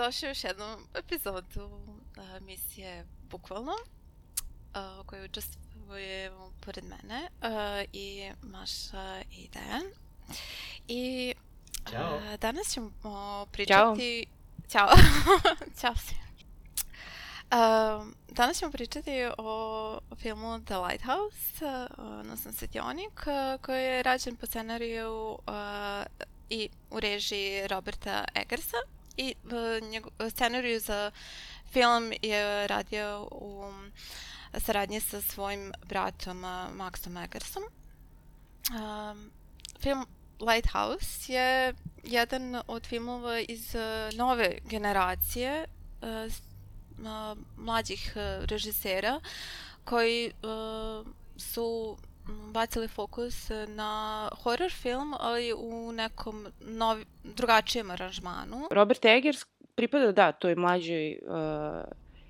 Dobrodošli u još jednu epizodu a, emisije Bukvalno a, u kojoj učestvuje pored mene a, i Maša i Dejan. I Ćao. a, danas ćemo pričati... Ćao. Ćao svima. A, danas ćemo pričati o filmu The Lighthouse, odnosno Svetionik, koji je rađen po scenariju a, i u režiji Roberta Eggersa i uh, njegov, scenariju za film je radio u saradnji sa svojim bratom uh, Maxom Eggersom. Um, film Lighthouse je jedan od filmova iz uh, nove generacije uh, mlađih uh, režisera koji su bacili fokus na horror film, ali u nekom novi, drugačijem aranžmanu. Robert Eggers pripada, da, toj mlađoj uh,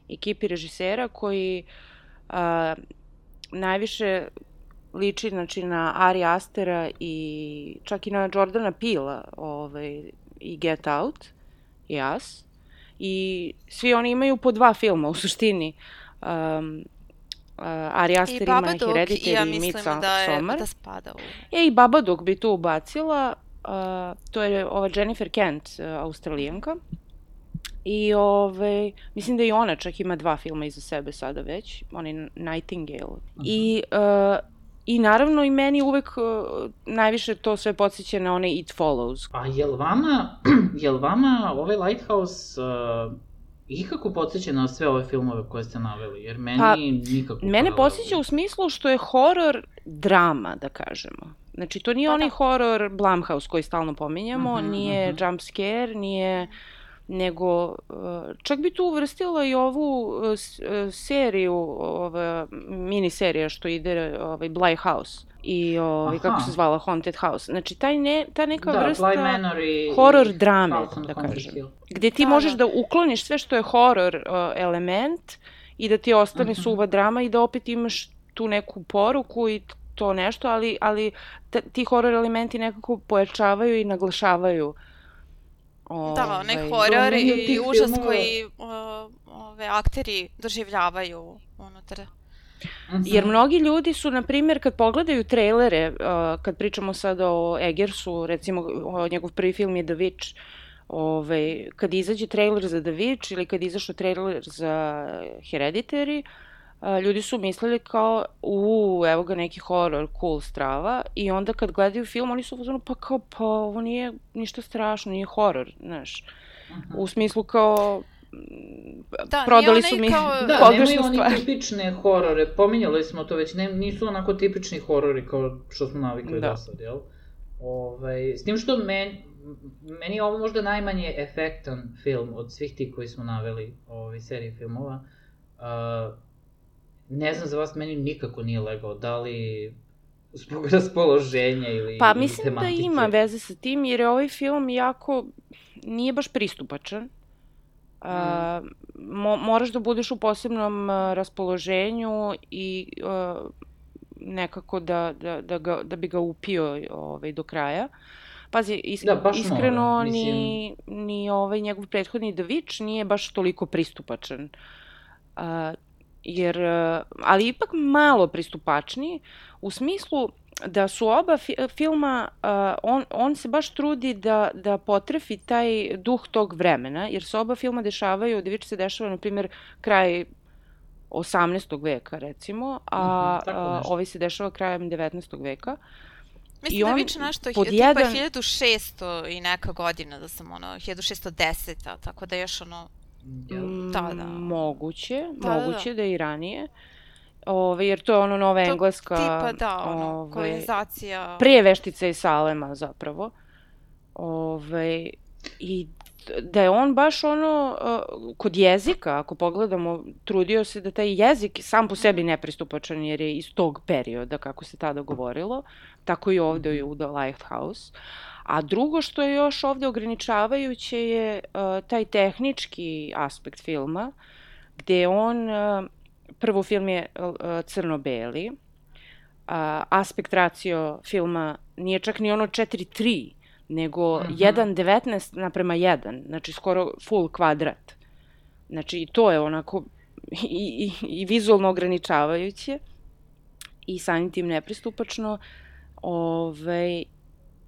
ekipi režisera koji uh, najviše liči znači, na Ari Astera i čak i na Jordana Pila ovaj, i Get Out i Us. I svi oni imaju po dva filma u suštini. Um, Ari I Aster ima Babadook, Hereditary i ja i Midsommar. da, je, da spada u... E, i Babadook bi tu ubacila. Uh, to je ova Jennifer Kent, uh, australijanka. I ove, mislim da i ona čak ima dva filma iza sebe sada već, onaj Nightingale. I, uh, I naravno i meni uvek uh, najviše to sve podsjeća na onaj It Follows. A jel vama, jel vama ovaj Lighthouse uh, ikako podsjeća na sve ove filmove koje ste naveli? Jer meni Pa, nikako... Mene podsjeća u smislu što je horor drama, da kažemo. Znači, to nije Pa onaj da. horor Blumhouse koji stalno pominjamo, Mhm, nije mhm. jump scare, nije nego uh, čak bi tu uvrstila i ovu uh, s- uh, seriju, ova mini serija što ide ovaj Bly House i ovaj kako se zvala Haunted House. Znači taj ne ta neka da, vrsta Manor i... horor i drame, House da kažem. Hill. gde ti Da, možeš da. da ukloniš sve što je horor uh, element i da ti ostane Mhm. suva drama i da opet imaš tu neku poruku i to nešto, ali, ali ti horor elementi nekako pojačavaju i naglašavaju Da, onaj ovaj, horor meni od i užas koji uh, ove akteri doživljavaju unutar. Mhm. Jer mnogi ljudi su, na primjer, kad pogledaju trailere, uh, kad pričamo sada o Eggersu, recimo o, njegov prvi film je The Witch, ovaj, kad izađe trailer za The Witch ili kad izašao trailer za Hereditary, uh, ljudi su mislili kao, u, evo ga neki horror, cool strava, i onda kad gledaju film, oni su u fazonu, pa kao, pa ovo nije ništa strašno, nije horror, znaš. Mhm. U smislu kao, Da, prodali su mi kao- Da, pogrešnu nemaju oni stvar. tipične horore, pominjali smo to već, ne, nisu onako tipični horori kao što smo navikli Da. da. do sad, jel? Ovaj, s tim što men, meni je ovo možda najmanje efektan film od svih tih koji smo naveli ovaj, serije filmova. Uh, ne znam za vas, meni nikako nije legao, da li zbog raspoloženja ili Pa ili mislim da tematike. ima veze sa tim, jer je ovaj film jako, nije baš pristupačan. A, mo, moraš da budeš u posebnom a, raspoloženju i a, nekako da, da, da, ga, da bi ga upio ovaj, do kraja. Pazi, is, Da, baš iskreno mora, ni, ni ovaj njegov prethodni Witch nije baš toliko pristupačan. A, jer, a, ali ipak malo pristupačniji u smislu da su oba fi filma, uh, on, on se baš trudi da, da potrefi taj duh tog vremena, jer se oba filma dešavaju, Devič se dešava, na primjer, kraj 18. veka, recimo, a Mhm, tako uh, ovaj se dešava krajem 19. veka. Mislim I da on viče nešto tipa jedan- 1600 i neka godina da sam ono 1610 tako da još ono? Mm, Da, da. Moguće, Da, da, da. moguće da, je i ranije. Ove, jer to je ono nova To engleska... tipa da ono ovaj, kolonizacija Prije veštice i Salema zapravo. Ove, I da je on baš ono, kod jezika, ako pogledamo, trudio se da taj jezik sam po sebi nepristupačan jer je iz tog perioda, kako se tada govorilo, tako i ovde u The Lighthouse. A drugo što je još ovde ograničavajuće je uh, taj tehnički aspekt filma, gde on, uh, prvo film je uh, crno-beli, uh, aspekt racio filma nije čak ni ono 4-3, nego mm -hmm. 1.19 naprema 1, znači skoro full kvadrat. Znači i to je onako i, i, i vizualno ograničavajuće i samim tim nepristupačno. Ove, ovaj,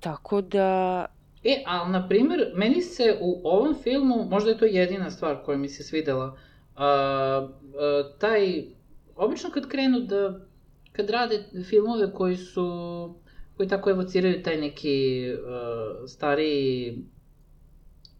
tako da... E, ali na primer, meni se u ovom filmu, možda je to jedina stvar koja mi se svidela, uh, uh, taj, obično kad krenu da, kad rade filmove koji su koji tako evociraju taj neki uh, stariji,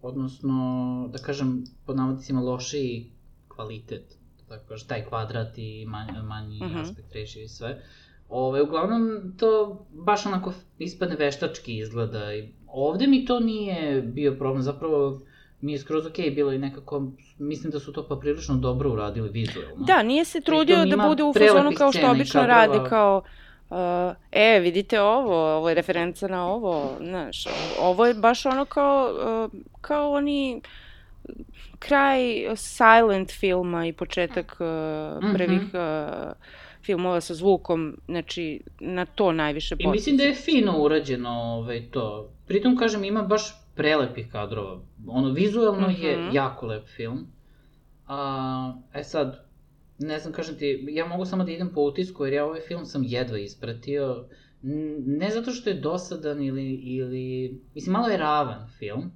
odnosno, da kažem, pod navodicima lošiji kvalitet, da tako kažem, taj kvadrat i manji, manji mhm. -huh. aspekt reši i sve. Ove, uglavnom, to baš onako ispadne veštački izgleda. I ovde mi to nije bio problem, zapravo mi je skroz okej okay bilo i nekako, mislim da su to pa prilično dobro uradili vizualno. Da, nije se trudio da bude u fazonu kao što obično rade, kao uh, e, vidite ovo, ovo je referenca na ovo, znaš, ovo je baš ono kao, uh, kao oni kraj silent filma i početak uh, prvih uh, filmova sa zvukom, znači na to najviše podsjeća. I mislim da je fino urađeno ovaj, to. Pritom, kažem, ima baš prelepih kadrova. Ono, vizualno mm -hmm. je mhm. jako lep film. A, e sad, ne znam, kažem ti, ja mogu samo da idem po utisku, jer ja ovaj film sam jedva ispratio. Ne zato što je dosadan ili, ili... Mislim, malo je ravan film.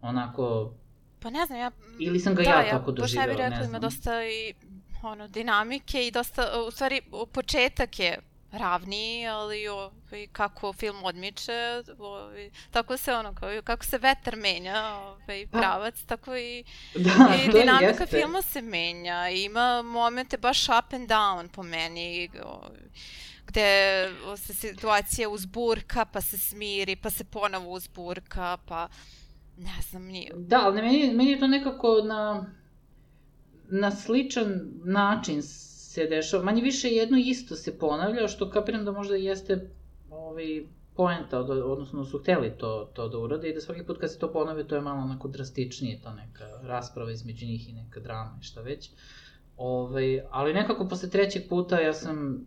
Onako... Pa ne znam, ja... Ili sam ga da, ja, ja tako doživeo, ne znam. Da, ja bih rekla, ima dosta i ono, dinamike i dosta, u stvari, početak je ravniji, ali ovaj, kako film odmiče, ovaj, tako se ono, kao, kako se vetar menja, ovaj, pravac, tako i, da, i dinamika jeste. filma se menja. Ima momente baš up and down po meni, ovaj, gde se situacija uzburka, pa se smiri, pa se ponovo uzburka, pa ne znam, nije... Da, ali meni, meni je to nekako na, na sličan način se dešava, manje više jedno isto se ponavlja, što kapiram da možda jeste ovaj, poenta, od, odnosno su hteli to, to da urade i da svaki put kad se to ponove, to je malo onako drastičnije, ta neka rasprava između njih i neka drama i šta već. Ovaj, ali nekako posle trećeg puta ja sam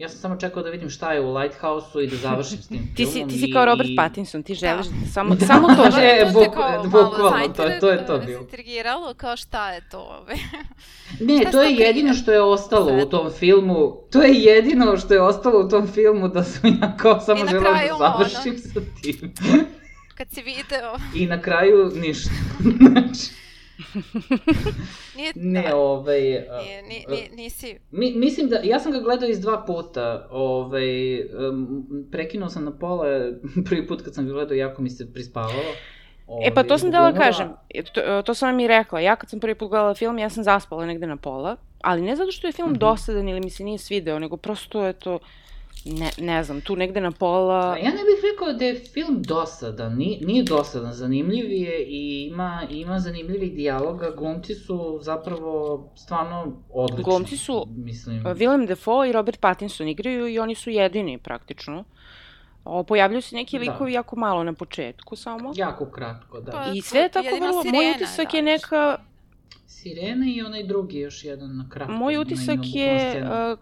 Ja sam samo čekao da vidim šta je u Lighthouse-u i da završim s tim ti si, ti si kao Robert i... Pattinson, ti želiš da. samo, da. samo to želiš. E, buk, bukvalno, to, to je to bilo. intrigiralo kao šta je to ove. ne, to je jedino što je ostalo u tom filmu, to je jedino što je ostalo u tom filmu da sam ja kao samo želao da završim ono, sa tim. kad si video. I na kraju ništa. znači, nije, ne, da. ovaj... Nije, nije, nisi... Mi, mislim da, ja sam ga gledao iz dva puta, ovaj, um, prekinuo sam na pola, prvi put kad sam ga gledao, jako mi se prispavalo. Ovaj, e pa to sam dala kažem, to, to sam vam i rekla, ja kad sam prvi put gledala film, ja sam zaspala negde na pola, ali ne zato što je film mm -hmm. dosadan ili mi se nije svideo, nego prosto je to Ne, ne znam, tu negde na pola... Ja ne bih rekao da je film dosadan, nije, nije dosadan, zanimljiv je i ima, ima zanimljivih dijaloga, glumci su zapravo stvarno odlični. Glumci su, mislim. Willem Dafoe i Robert Pattinson igraju i oni su jedini praktično. O, pojavljuju se neki da. likovi da. jako malo na početku samo. Jako kratko, da. Pa, I sve je tako vrlo, moj utisak da, je neka Sirena i onaj drugi još jedan na kratko. Moj utisak je uh,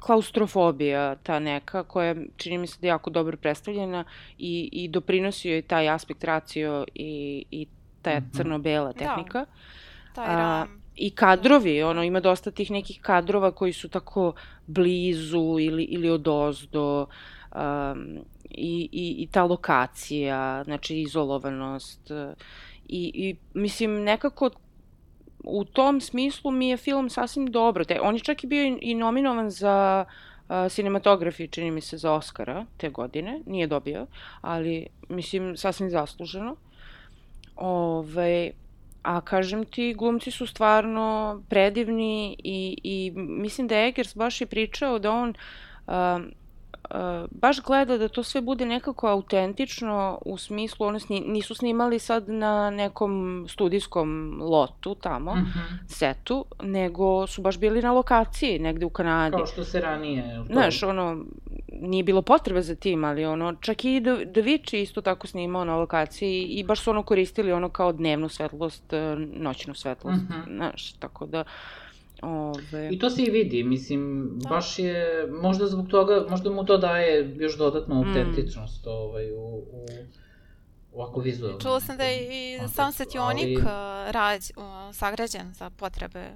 klaustrofobija, ta neka, koja čini mi se da je jako dobro predstavljena i, i doprinosi joj taj aspekt racio i, i ta mm -hmm. crno-bela da. tehnika. Da, taj ram. I kadrovi, ono, ima dosta tih nekih kadrova koji su tako blizu ili, ili odozdo. Um, i, i, I ta lokacija, znači izolovanost. I, i mislim, nekako u tom smislu mi je film sasvim dobro. Te, on je čak i bio i nominovan za uh, čini mi se, za Oscara te godine. Nije dobio, ali mislim sasvim zasluženo. Ove, a kažem ti, glumci su stvarno predivni i, i mislim da je Eggers baš i pričao da on uh, baš gleda da to sve bude nekako autentično u smislu, ono sni, nisu snimali sad na nekom studijskom lotu tamo, mm -hmm. setu, nego su baš bili na lokaciji negde u Kanadi. Kao što se ranije... Znaš, ono, nije bilo potrebe za tim, ali ono, čak i Da, da isto tako snimao na lokaciji i baš su ono koristili ono kao dnevnu svetlost, e, noćnu svetlost, mm -hmm. znaš, tako da... Ove... I to se i vidi, mislim, da. baš je, možda zbog toga, možda mu to daje još dodatnu mm. autentičnost mm. ovaj, u, u ovako vizualno. Čula sam da je i sam setionik ali... rad, sagrađen za potrebe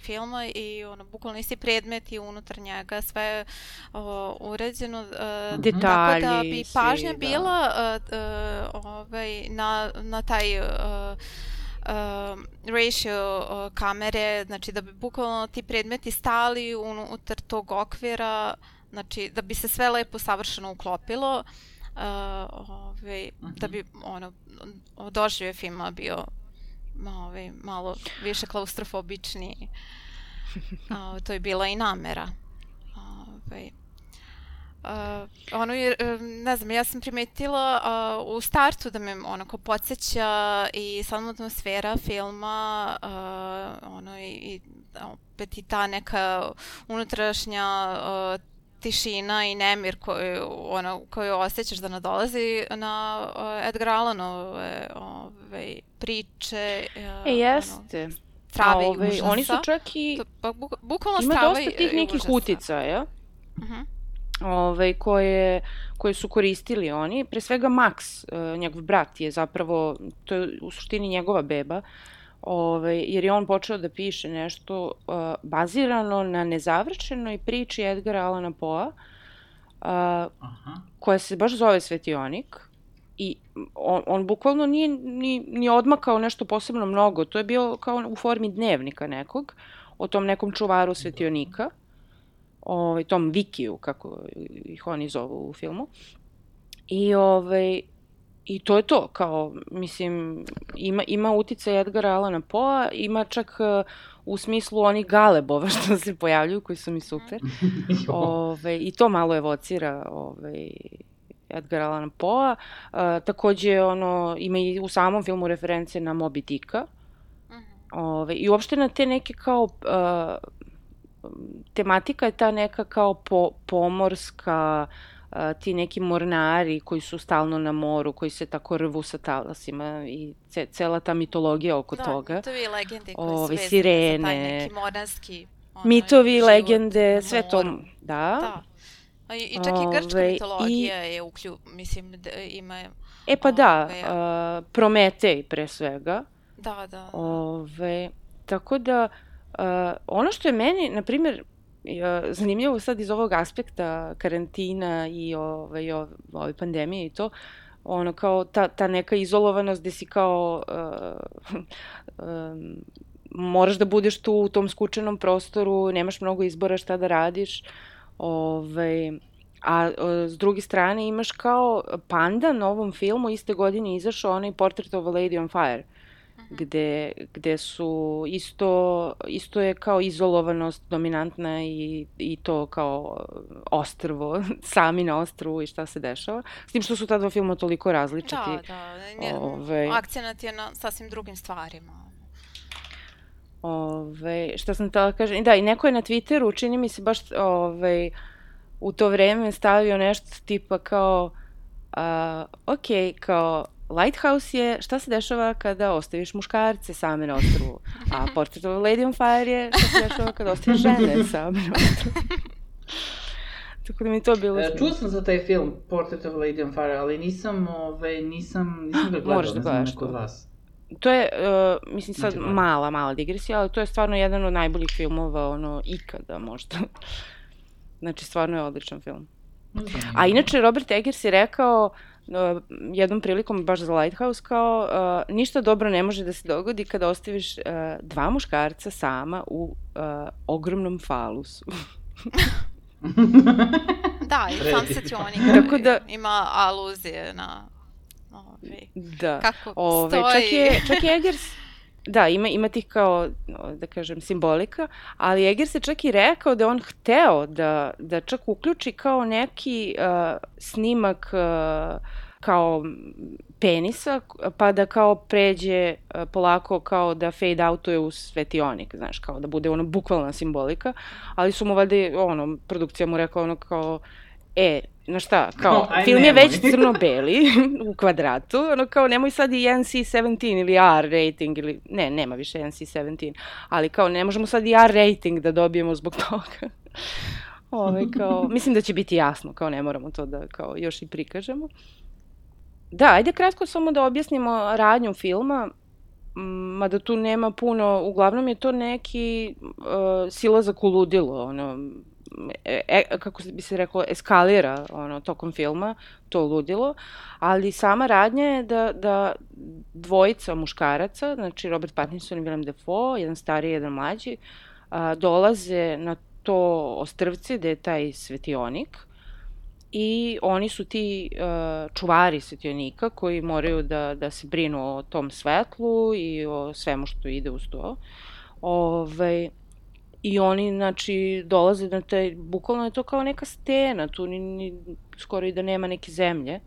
filma i ono, bukvalno isti predmet i unutar njega sve o, uređeno. Uh, Detalji. Tako da bi pažnja svi, bila da. uh, ovaj, na, na taj uh, ratio uh, kamere, znači da bi bukvalno ti predmeti stali unutar tog okvira, znači da bi se sve lepo savršeno uklopilo, uh, ovaj, uh -huh. da bi ono, doživje filma bio ovaj, malo više klaustrofobični. O, to je bila i namera. Ovaj, Uh, ono je, ne znam, ja sam primetila uh, u startu da me onako podsjeća i sama atmosfera filma, uh, ono i, i opet i ta neka unutrašnja uh, tišina i nemir koju, ono, koju osjećaš da nadolazi na uh, Edgar Allanove ove, priče. Uh, e, jeste. Ono, strave ove, i užasa. Oni su čak i... To, pa, bu, bukvalno ima dosta tih nekih užasa. uticaja. Uh -huh. Ove, koje, koje su koristili oni. Pre svega Max, uh, njegov brat je zapravo, to je u suštini njegova beba, Ove, jer je on počeo da piše nešto uh, bazirano na nezavršenoj priči Edgara Alana Poa, uh, Aha. koja se baš zove Svetionik. I on, on bukvalno nije ni, ni odmakao nešto posebno mnogo. To je bio kao u formi dnevnika nekog, o tom nekom čuvaru svetionika, ovaj, tom Vikiju, kako ih oni zovu u filmu. I, ovaj, I to je to, kao, mislim, ima, ima utica Edgara Alana Poa, ima čak uh, u smislu onih galebova što se pojavljuju, koji su mi super. ove, I to malo evocira ove, Edgar Allan Poa. Uh, takođe, ono, ima i u samom filmu reference na Moby Dicka. Mhm. Ove, I uopšte na te neke kao... Uh, tematika je ta neka kao po, pomorska, ti neki mornari koji su stalno na moru, koji se tako rvu sa talasima i ce, cela ta mitologija oko da, toga. Da, mitovi i legende koji Ove, su sirene, za taj neki mornarski ono, mitovi i legende, sve to, da. Da. I, I čak i grčka Ove, mitologija i, je uklju, mislim, da ima... E pa da, ove, da, uh, Prometej pre svega. Da, da. da. Ove, tako da, uh, ono što je meni, na primjer, zanimljivo sad iz ovog aspekta karantina i ove, ove, ove pandemije i to, ono kao ta, ta neka izolovanost gde si kao uh, um, moraš da budeš tu u tom skučenom prostoru, nemaš mnogo izbora šta da radiš, ove, a s druge strane imaš kao pandan ovom filmu iste godine izašao onaj Portrait of a Lady on Fire gde, gde su isto, isto je kao izolovanost dominantna i, i to kao ostrvo, sami na ostrvu i šta se dešava. S tim što su ta dva filma toliko različiti. Da, da. Nje, ove, akcenat je na sasvim drugim stvarima. Ove, šta sam tela da kažem, da, i neko je na Twitteru, čini mi se baš ove, u to vreme stavio nešto tipa kao, uh, ok, kao, Lighthouse je šta se dešava kada ostaviš muškarce same na ostrovu, a Portrait of a Lady on Fire je šta se dešava kada ostaviš žene same na ostrovu. Tako da mi to bilo... E, čuo sam za taj film Portrait of a Lady on Fire, ali nisam, ove, ovaj, nisam, nisam ga gledao, Moraš da gledaš kod vas. To je, uh, mislim sad mala, mala digresija, ali to je stvarno jedan od najboljih filmova, ono, ikada možda. znači, stvarno je odličan film. A inače, Robert Eggers je rekao, uh, jednom prilikom baš za Lighthouse kao uh, ništa dobro ne može da se dogodi kada ostaviš uh, dva muškarca sama u uh, ogromnom falusu. da, i sam secionik Tako da, ima aluzije na Ove, da. Kako Ove, stoji. Čak je, čak je Eggers Da, ima, ima tih kao, da kažem, simbolika, ali Eger se čak i rekao da on hteo da, da čak uključi kao neki uh, snimak uh, kao penisa, pa da kao pređe uh, polako kao da fade outuje u svetionik, znaš, kao da bude ono bukvalna simbolika, ali su mu valjda, ono, produkcija mu rekla ono kao, e, na šta, kao, no, film je već crno-beli u kvadratu, ono kao, nemoj sad i NC-17 ili R rating, ili, ne, nema više NC-17, ali kao, ne možemo sad i R rating da dobijemo zbog toga. Ove, kao, mislim da će biti jasno, kao ne moramo to da kao još i prikažemo. Da, ajde kratko samo da objasnimo radnju filma, mada tu nema puno, uglavnom je to neki uh, silazak u ludilo, ono, e, e, kako bi se reklo, eskalira ono, tokom filma, to ludilo, ali sama radnja je da, da dvojica muškaraca, znači Robert Pattinson i Willem Dafoe, jedan stariji jedan mlađi, a, dolaze na to ostrvce gde je taj svetionik i oni su ti uh, čuvari svetionika koji moraju da, da se brinu o tom svetlu i o svemu što ide uz to. Ovaj, I oni, znači, dolaze na taj, bukvalno je to kao neka stena, tu ni, ni, skoro i da nema neke zemlje.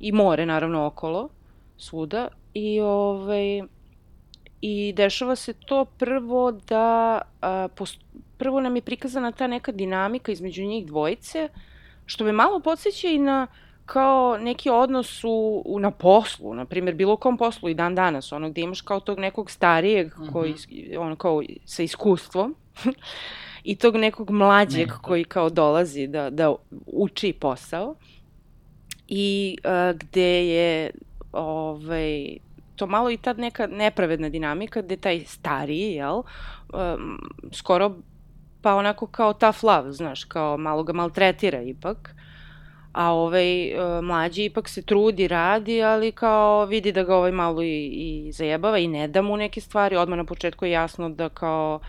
I more, naravno, okolo, svuda. I, ovaj, i dešava se to prvo da, a, post, prvo nam je prikazana ta neka dinamika između njih dvojice, što me malo podsjeća i na kao neki odnos u, u, na poslu, na primjer, bilo kom poslu i dan danas, ono gde imaš kao tog nekog starijeg mm -hmm. koji, ono kao sa iskustvom, i tog nekog mlađeg ne. koji kao dolazi da, da uči posao i uh, gde je ovaj, to malo i tad neka nepravedna dinamika gde taj stariji, jel, um, skoro pa onako kao tough love, znaš, kao malo ga maltretira ipak, a ovaj uh, mlađi ipak se trudi, radi, ali kao vidi da ga ovaj malo i, i zajebava i ne da mu neke stvari, odmah na početku je jasno da kao uh,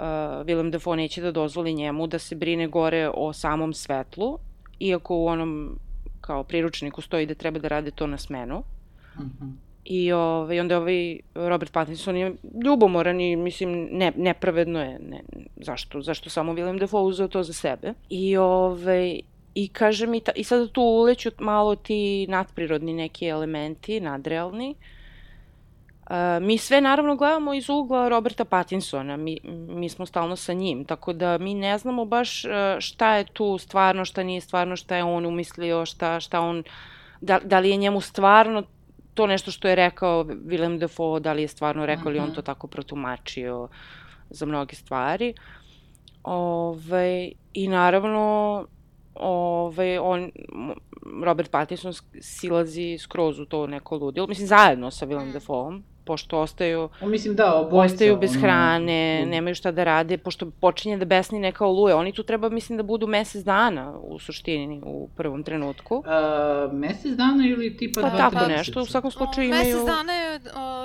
uh, Willem Dafoe neće da dozvoli njemu da se brine gore o samom svetlu, iako u onom kao priručniku stoji da treba da rade to na smenu. Mm -hmm. I ovaj, onda ovaj Robert Pattinson je ljubomoran i mislim ne, nepravedno je ne, zašto, zašto samo Willem Dafoe uzeo to za sebe. I ovaj, I kaže mi, ta, i sada tu uleću malo ti nadprirodni neki elementi, nadrealni, uh, mi sve naravno gledamo iz ugla Roberta Pattinsona, mi, mi smo stalno sa njim, tako da mi ne znamo baš uh, šta je tu stvarno, šta nije stvarno, šta je on umislio, šta, šta on, da, da li je njemu stvarno to nešto što je rekao Willem Dafoe, da li je stvarno rekao ili on mhm. to tako protumačio za mnoge stvari. Ove, I naravno, ove, on, Robert Pattinson silazi skroz u to neko ludilo, mislim zajedno sa Willem mm. Dafoeom, pošto ostaju, o, mislim da, obojca, ostaju bez ono, hrane, ono, nemaju šta da rade, pošto počinje da besni neka oluje. Oni tu treba, mislim, da budu mesec dana u suštini, u prvom trenutku. Uh, mesec dana ili tipa pa, dva, tako nešto, u svakom slučaju imaju... Mesec dana je,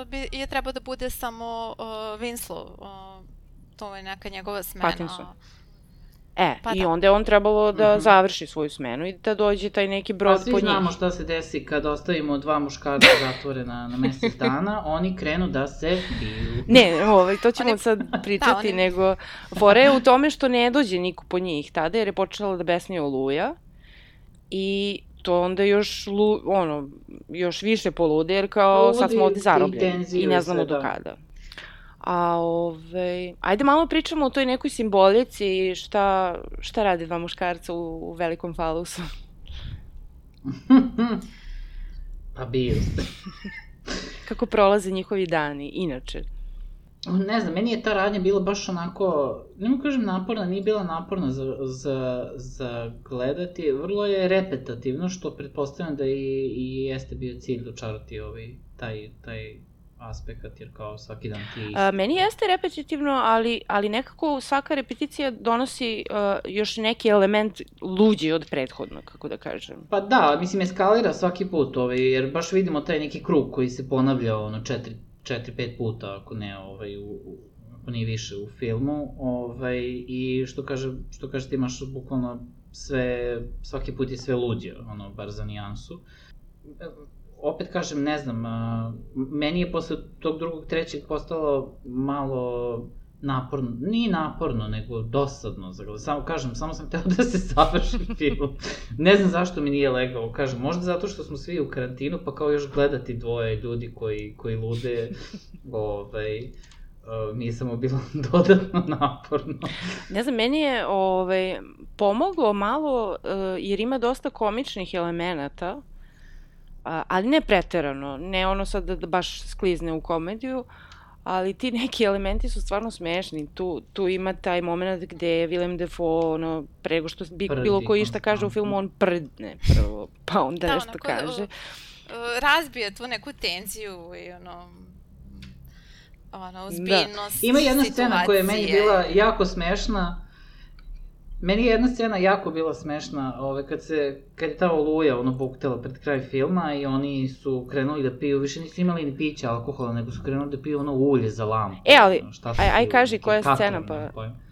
bi, je treba da bude samo uh, Winslow, uh, to je neka njegova smena. Pattinson. E, pa i da. onda je on trebalo da mm -hmm. završi svoju smenu i da dođe taj neki brod pa, po njih. Pa svi znamo šta se desi kad ostavimo dva muškarca zatvorena na mesec dana, oni krenu da se biju. Ne, ovaj, to ćemo oni... sad pričati, da, oni... nego fore je u tome što ne dođe niko po njih tada, jer je počela da besni oluja i to onda još, lu, ono, još više polude, jer kao Poludi sad smo ovde zarobljeni i ne znamo do da. A ove, ajde malo pričamo o toj nekoj simbolici i šta, šta rade dva muškarca u, u velikom falusu. pa bio ste. Kako prolaze njihovi dani, inače? Ne znam, meni je ta radnja bila baš onako, ne mu kažem naporna, nije bila naporna za, za, za gledati, vrlo je repetativno, što pretpostavljam da i, i jeste bio cilj dočarati ovaj, taj, taj aspekt, jer kao svaki dan ti... A, meni jeste repetitivno, ali, ali nekako svaka repeticija donosi uh, još neki element luđi od prethodnog, kako da kažem. Pa da, mislim, eskalira svaki put, ovaj, jer baš vidimo taj neki krug koji se ponavlja ono, četiri, četiri, pet puta, ako ne, ovaj, u, ako nije više u filmu, ovaj, i što kaže, što kaže ti imaš bukvalno sve, svaki put je sve luđe, ono, bar za nijansu opet kažem, ne znam, uh, meni je posle tog drugog, trećeg postalo malo naporno, nije naporno, nego dosadno. Samo, kažem, samo sam teo da se završi film. ne znam zašto mi nije legao, kažem, možda zato što smo svi u karantinu, pa kao još gledati dvoje ljudi koji, koji lude, ovaj, uh, nije samo bilo dodatno naporno. Ne znam, meni je ovaj, pomoglo malo, uh, jer ima dosta komičnih elemenata, ali ne preterano, ne ono sad da baš sklizne u komediju, ali ti neki elementi su stvarno smešni. Tu, tu ima taj moment gde je Willem Dafoe, ono, prego što bi, Prdi, bilo koji šta kaže u filmu, on prdne prvo, pa onda da, nešto onako, kaže. Uh, razbije tu neku tenziju i ono, ono, ozbiljnost da. Ima jedna situacije. scena koja je meni bila jako smešna, Meni je jedna scena jako bila smešna, ove, kad, se, kad je ta oluja ono buktela pred kraj filma i oni su krenuli da piju, više nisu imali ni pića alkohola, nego su krenuli da piju ono ulje za lampu. E, ali, aj, aj kaži koja je scena pa... Pojma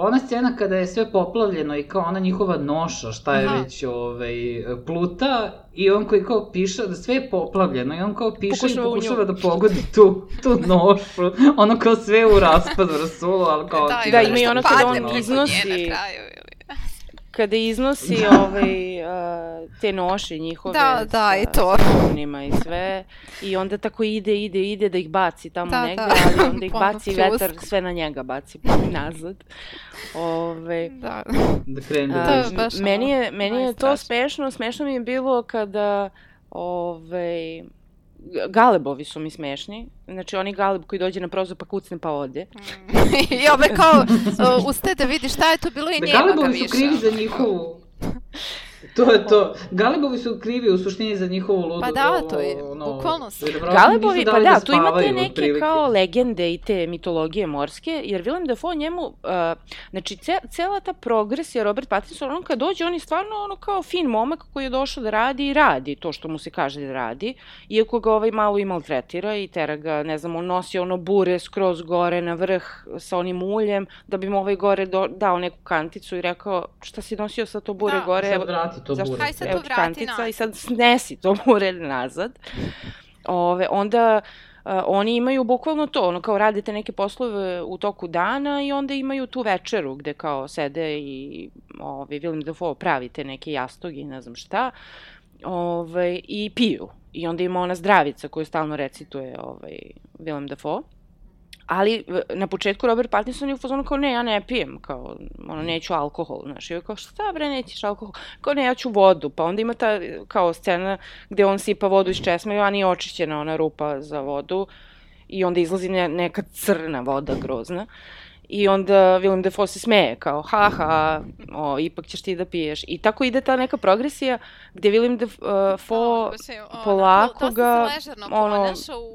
ona scena kada je sve poplavljeno i kao ona njihova noša, šta je Aha. već ovaj, pluta i on koji kao piše da sve je poplavljeno i on kao piše pokušava i pokušava da pogodi tu, tu nošu, ono kao sve u raspadu, rasulo, ali kao... Da, da ima i ono kada on iznosi... Kraju, kada iznosi ovaj, uh, te noše njihove da, da, i to. i sve i onda tako ide, ide, ide da ih baci tamo da, negde, da. ali onda ih baci vetar, sve na njega baci nazad. Ove, da. Da krenu da baš meni je, meni je to smešno, smešno mi je bilo kada ovaj, galebovi su mi smešni. Znači, oni galeb koji dođe na prozor pa kucne pa ode. Mm. I ove kao, uh, uste da vidi šta je to bilo i da, nema ga više. Galebovi su krivi za njihovu To je to. Galebovi su krivi u suštini za njihovu ludu. Pa da, to je, ono, bukvalno su. Galebovi, pa da, da tu imate neke prilike. kao legende i te mitologije morske, jer Willem Dafoe njemu, uh, znači, ce, cela ta progresija Robert Pattinson, on kad dođe, on je stvarno ono kao fin momak koji je došao da radi i radi to što mu se kaže da radi, iako ga ovaj malo i maltretira i tera ga, ne znam, on nosi ono bure skroz gore na vrh sa onim uljem, da bi mu ovaj gore do, dao neku kanticu i rekao, šta si nosio sa to bure da, gore? Sad vrati to Zašto? bure. Haj sad to vrati kantica nazad. i sad snesi to bure nazad. Ove, onda uh, oni imaju bukvalno to, ono kao radite neke poslove u toku dana i onda imaju tu večeru gde kao sede i ove, Willem Dafoe pravite neke jastogi, ne znam šta, ove, i piju. I onda ima ona zdravica koju stalno recituje ovaj, Willem Dafoe ali na početku Robert Pattinson je u fazonu kao ne, ja ne pijem, kao, ono, neću alkohol, znaš, i kao, šta bre, nećeš alkohol, kao ne, ja ću vodu, pa onda ima ta, kao, scena gde on sipa vodu iz česme, a nije očišćena ona rupa za vodu, i onda izlazi ne, neka crna voda grozna. I onda Willem Dafoe se smeje, kao, ha, ha, o, ipak ćeš ti da piješ. I tako ide ta neka progresija gde Willem Dafoe da, polako ga, ono,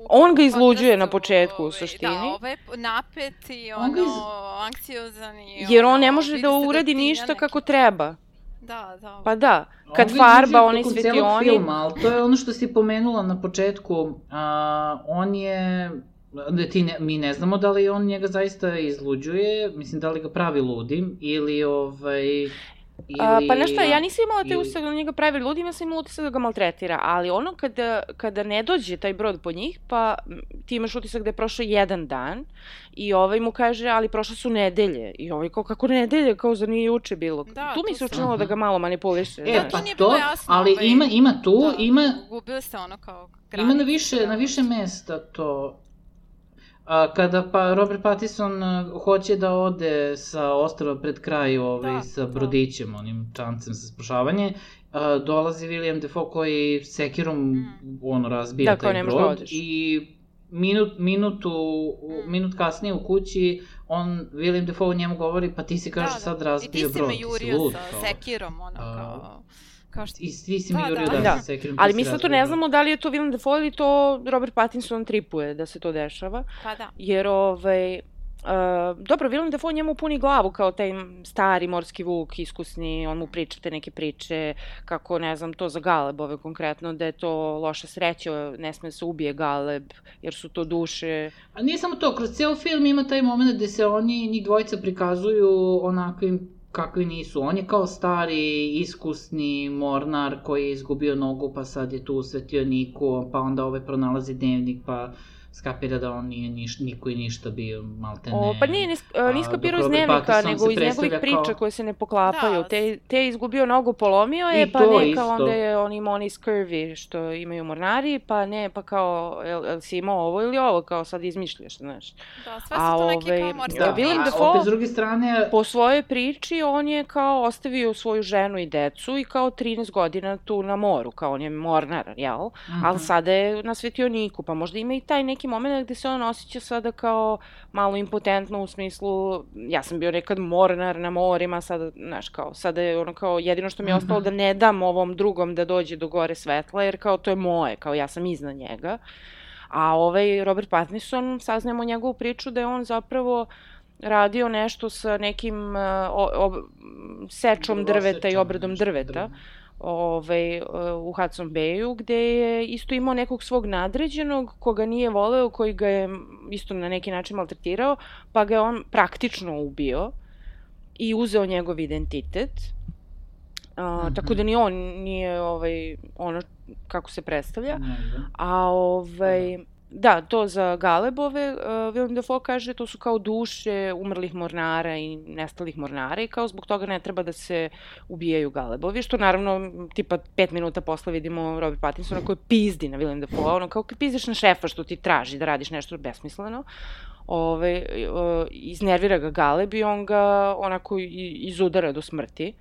on ga izluđuje na početku u suštini. Da, ovaj napet i ono, iz... anksiozan i Jer on ne može da uradi ništa kako treba. Da, da. Pa da, kad on farba, oni svetioni... Filma, ali to je ono što si pomenula na početku, a, on je da ti ne, mi ne znamo da li on njega zaista izluđuje, mislim da li ga pravi ludim ili ovaj Ili, A, pa nešto, ja nisam imala te utisak da njega pravi ludim, ja sam imala utisak da ga maltretira, ali ono kada, kada ne dođe taj brod po njih, pa ti imaš utisak da je prošao jedan dan i ovaj mu kaže, ali prošle su nedelje. I ovaj kao, kako nedelje, kao za nije juče bilo. Da, tu mi se učinilo da ga malo manipuliše. E, pa to, to jasno, ali ovaj, ima, ima tu, da, ima... Gubili se ono kao granice. Ima na više, na više mesta to A, kada pa Robert Pattinson hoće da ode sa ostrava pred kraj ovaj, da, sa da. brodićem, da. onim čancem za spašavanje, a, dolazi William Defoe koji sekirom mm. ono razbija da, taj da brod da i minut, minutu, mm. minut kasnije u kući on, William Defoe njemu govori pa ti si kaže da, da. sad razbio brod, ti si me jurio sa sekirom, ono kao... Kao što... I svi si mi da, da, da, da. Sekirom Ali mi sad to ne znamo da li je to Willem Dafoe ili to Robert Pattinson tripuje da se to dešava. Pa da. Jer, ovaj, Uh, dobro, Willem Dafoe njemu puni glavu kao taj stari morski vuk, iskusni, on mu priča te neke priče, kako, ne znam, to za Galebove konkretno, da je to loša sreća, ne sme se ubije Galeb, jer su to duše. A nije samo to, kroz ceo film ima taj moment gde se oni, njih dvojica prikazuju onakvim kakvi nisu. On je kao stari, iskusni mornar koji je izgubio nogu, pa sad je tu u svetioniku, pa onda ovaj pronalazi dnevnik, pa skapira da on nije niš, niko i ništa bio, malte ne. O, pa nije, nis, a, nije skapirao iz dnevnika, nego iz njegovih priča kao... koje se ne poklapaju. Da. Te, te je izgubio nogu, polomio je, I pa neka isto. onda je on imao oni scurvy što imaju mornari, pa ne, pa kao, jel, jel si imao ovo ili ovo, kao sad izmišljaš, znaš. Da, sve su to ove, neki kao morski. Da, Willem Dafoe, opet s druge strane... Po svojoj priči, on je kao ostavio svoju ženu i decu i kao 13 godina tu na moru, kao on je mornar, jel? Mm -hmm. Ali sada je na svetioniku, pa možda ima i taj neki neki moment gde se on osjeća sada kao malo impotentno u smislu, ja sam bio nekad mornar na morima, sada, znaš, kao, sada je ono kao, jedino što mi je ostalo da ne dam ovom drugom da dođe do gore svetla, jer kao to je moje, kao ja sam iznad njega. A ovaj Robert Pattinson, saznajemo njegovu priču da je on zapravo radio nešto sa nekim uh, o, o, sečom drveta i obradom drveta. drveta ovaj, u Hudson Bayu, gde je isto imao nekog svog nadređenog koga nije voleo, koji ga je isto na neki način maltretirao, pa ga je on praktično ubio i uzeo njegov identitet. Uh, mm -hmm. Tako da ni on nije ovaj, ono kako se predstavlja. A ovaj, Da, to za Galebove, uh, Willem Dafoe kaže to su kao duše umrlih mornara i nestalih mornara i kao zbog toga ne treba da se ubijaju Galebovi, što naravno tipa pet minuta posle vidimo Robert Pattinsona koji pizdi na Willem Dafoe, ono kao pizdiš na šefa što ti traži da radiš nešto besmisleno, ove, uh, iznervira ga Galeb i on ga onako izudara do smrti.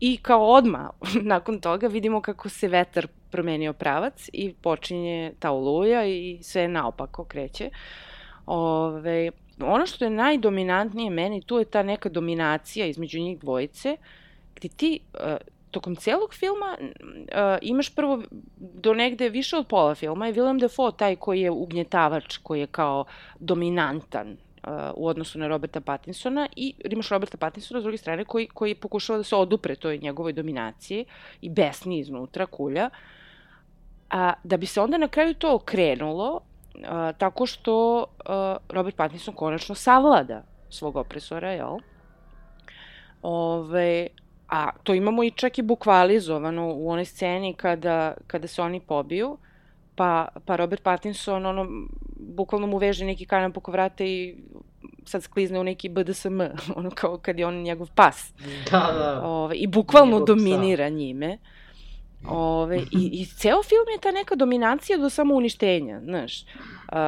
I kao odma nakon toga vidimo kako se vetar promenio pravac i počinje ta oluja i sve naopako kreće. Ove, ono što je najdominantnije meni, tu je ta neka dominacija između njih dvojice, gde ti uh, tokom celog filma uh, imaš prvo do negde više od pola filma je Willem Dafoe taj koji je ugnjetavač, koji je kao dominantan uh, u odnosu na Roberta Pattinsona i imaš Roberta Pattinsona s druge strane koji, koji pokušava da se odupre toj njegovoj dominaciji i besni iznutra kulja. A, da bi se onda na kraju to okrenulo a, tako što a, Robert Pattinson konačno savlada svog opresora, jel? Ove, a to imamo i čak i bukvalizovano u onoj sceni kada, kada se oni pobiju, pa, pa Robert Pattinson ono, bukvalno mu veže neki kanan poko vrata i sad sklizne u neki BDSM, ono kao kad je on njegov pas. Da, da. Ove, I bukvalno njegov dominira psa. njime. Ove, i, I ceo film je ta neka dominacija do samouništenja, znaš. Uh,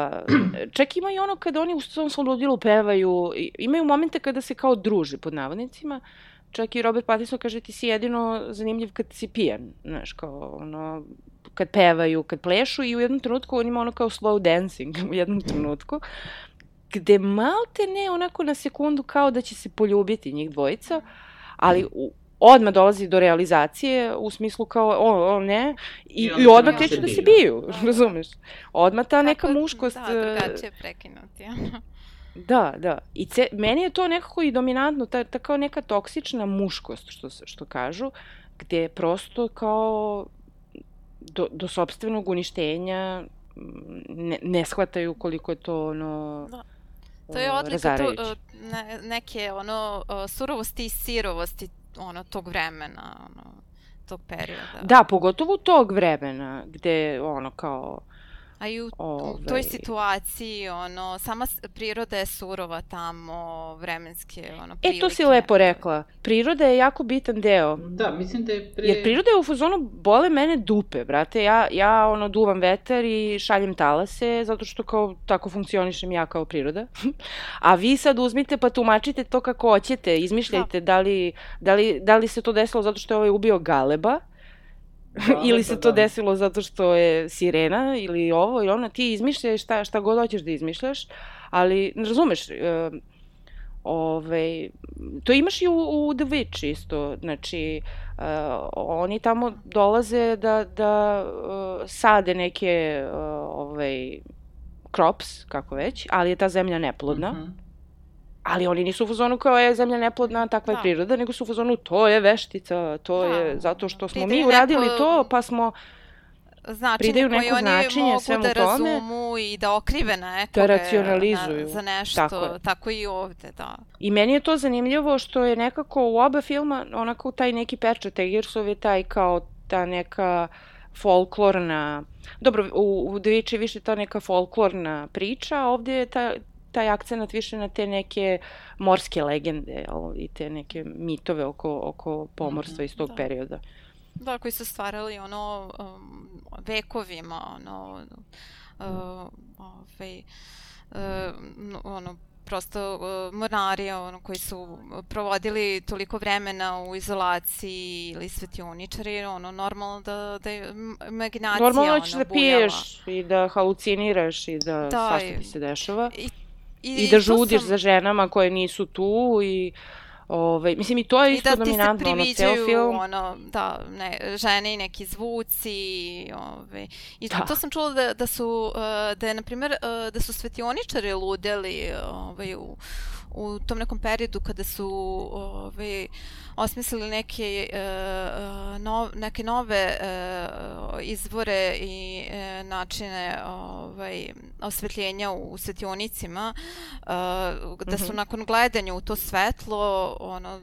čak ima i ono kada oni u svom svom ludilu pevaju, imaju momente kada se kao druže, pod navodnicima, čak i Robert Pattinson kaže ti si jedino zanimljiv kad si pijan, znaš, kao ono, kad pevaju, kad plešu i u jednom trenutku on ima ono kao slow dancing u jednom trenutku, gde malte ne onako na sekundu kao da će se poljubiti njih dvojica, ali u, odmah dolazi do realizacije u smislu kao o, o ne i, i, i odmah kreću da se biju, razumeš? Odmah ta neka Tako, muškost... Da, e, drugačije prekinuti. Da, da. I ce, meni je to nekako i dominantno, ta, ta kao neka toksična muškost, što, što kažu, gde prosto kao do, do sobstvenog uništenja ne, ne shvataju koliko je to ono... Da. To je odlika tu, ne, neke ono surovosti i sirovosti ono, tog vremena, ono, tog perioda. Da, pogotovo tog vremena, gde, ono, kao, A i u, Ove... toj situaciji, ono, sama priroda je surova tamo, vremenske, ono, prilike. E, to si lepo rekla. Priroda je jako bitan deo. Da, mislim da je pre... Jer priroda je u fazonu, bole mene dupe, brate. Ja, ja ono, duvam vetar i šaljem talase, zato što kao tako funkcionišem ja kao priroda. A vi sad uzmite pa tumačite to kako hoćete, izmišljajte da. da, li, da, li, da li se to desilo zato što je ovaj ubio Galeba, Da, ili se to da. desilo zato što je sirena ili ovo i ono, ti izmišljaš šta, šta god hoćeš da izmišljaš, ali razumeš, uh, Ove, to imaš i u, u The Witch isto, znači uh, oni tamo dolaze da, da uh, sade neke uh, ovaj, crops, kako već, ali je ta zemlja neplodna. Mm -hmm Ali oni nisu u fazonu kao je zemlja neplodna, takva je da. priroda, nego su u fazonu to je veštica, to da. je zato što smo Pride mi uradili neko... to, pa smo značenje pridaju koje neko oni značenje mogu svemu da tome. razumu i da okrive nekoga Da racionalizuju. Na, za nešto, Tako tako, je. tako i ovde, da. I meni je to zanimljivo što je nekako u oba filma onako taj neki pečat Egersov je taj kao ta neka folklorna, dobro, u, u je više ta neka folklorna priča, ovde je ta, taj akcenat više na te neke morske legende jel, i te neke mitove oko, oko pomorstva iz tog da. perioda. Da, koji su stvarali ono um, vekovima, ono, uh, ovaj, uh, no, ono, prosto uh, mornari ono, koji su provodili toliko vremena u izolaciji ili svetioničari, ono, normalno da, da je imaginacija Normalno ćeš ono, da bujala. piješ i da haluciniraš i da, Da, svašta ti se dešava. I, I, da to žudiš sam- za ženama koje nisu tu i Ovaj, mislim i to je I isto da ti se dominantno, ono, ceo film. ono, da, ne, žene i neki zvuci, ove, i Da. to sam čula da, da su, uh, da je, na primjer, uh, da su svetioničari ludeli, ovaj, u, u tom nekom periodu kada su ovaj, osmislili neke, uh, no, neke nove uh, izvore i uh, načine ovaj, osvetljenja u svetionicima, uh, da su Mhm. nakon gledanja u to svetlo ono,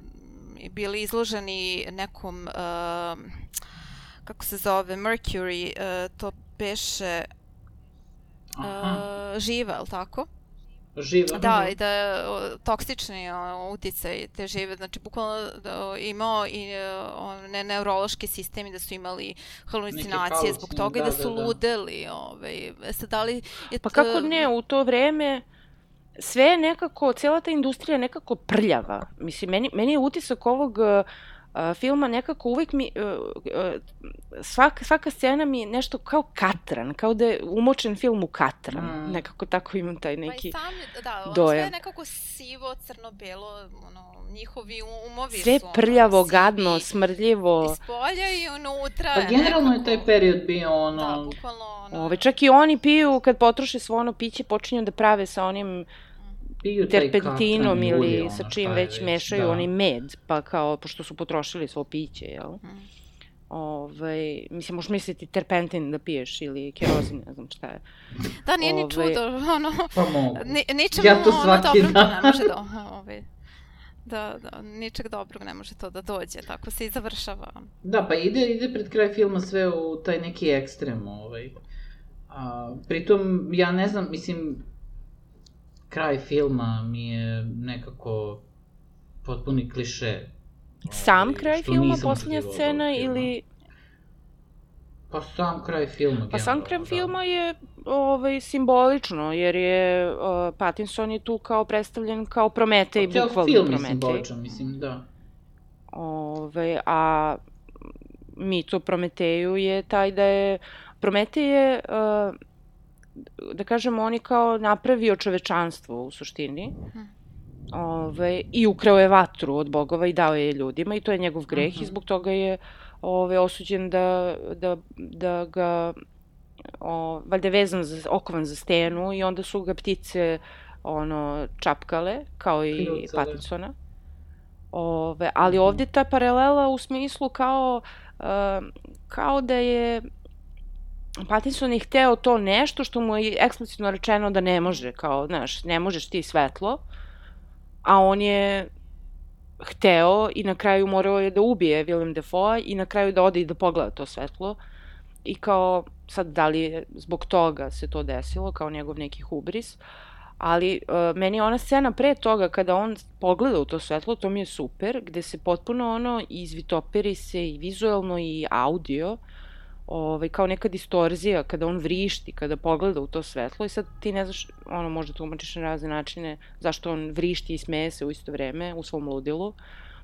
bili izloženi nekom uh, kako se zove, Mercury, uh, to beše Aha, uh, živa, je li tako? Živa. Da, i da je toksični uticaj te žive, znači bukvalno da, imao i e, one neurološki sistemi da su imali halucinacije zbog toga i da, da su da, da. ludeli. Ovaj, e sad, da li je Pa kako ne, u to vreme sve je nekako, cijela ta industrija je nekako prljava. Mislim, meni, meni je utisak ovog uh, uh, filma nekako uvijek mi, uh, uh, svaka, svaka scena mi je nešto kao katran, kao da je umočen film u katran. Mm. Nekako tako imam taj Pa i neki... sam, da, ono sve dojam. je nekako sivo, crno-belo, ono, njihovi umovi Sve su ono, prljavo, sivi gadno, smrdljivo. Iz polja i unutra Pa je generalno je nekako- taj period bio ono... Da, bukvalno ono... Ove, čak i oni piju, kad potroše svo ono piće, počinju da prave sa onim piju terpentinom katran ili ono, sa čim je već mešaju da. onaj med, pa kao, pošto su potrošili svo piće, jel? Mm. Ovaj, mislim, možeš misliti terpentin da piješ ili kerozin, ne znam šta je. Da, nije ni Ove- čudo, ono, Pa mogu. Ni, ničemu Ja to ono to dan. ne može da, ovaj, da, da, ničeg dobrog ne može to da dođe, tako se i završava. Da, pa ide, ide pred kraj filma sve u taj neki ekstrem, ovaj. A, pritom, ja ne znam, mislim, kraj filma mi je nekako potpuni kliše. Sam ovaj, kraj filma, od scena filma. ili... Pa sam kraj filma, Pa sam kraj da. filma je ovaj, simbolično, jer je uh, Pattinson je tu kao predstavljen kao Prometej, Pa bukvalno film je Prometej. simboličan, mislim, da. Ove, a mit o Prometeju je taj da je Prometej je, uh, da kažemo, on je kao napravio čovečanstvo u suštini. Ove, I ukrao je vatru od bogova i dao je ljudima i to je njegov greh Mhm. i zbog toga je ove, osuđen da, da, da ga o, valjda vezan za, okovan za stenu i onda su ga ptice ono čapkale kao i Kljucale. Pattinsona. Ove, ali ovde ta paralela u smislu kao um, kao da je Pattinson je hteo to nešto što mu je eksplicitno rečeno da ne može, kao, znaš, ne možeš ti svetlo, a on je hteo i na kraju morao je da ubije Willem Dafoe i na kraju da ode i da pogleda to svetlo. I kao sad da li je zbog toga se to desilo kao njegov neki hubris ali uh, meni ona scena pre toga kada on pogleda u to svetlo to mi je super gde se potpuno ono izvitoperi se i vizuelno i audio ovaj, kao neka distorzija kada on vrišti, kada pogleda u to svetlo i sad ti ne znaš, ono možda tumačiš na razne načine zašto on vrišti i smeje se u isto vreme u svom ludilu.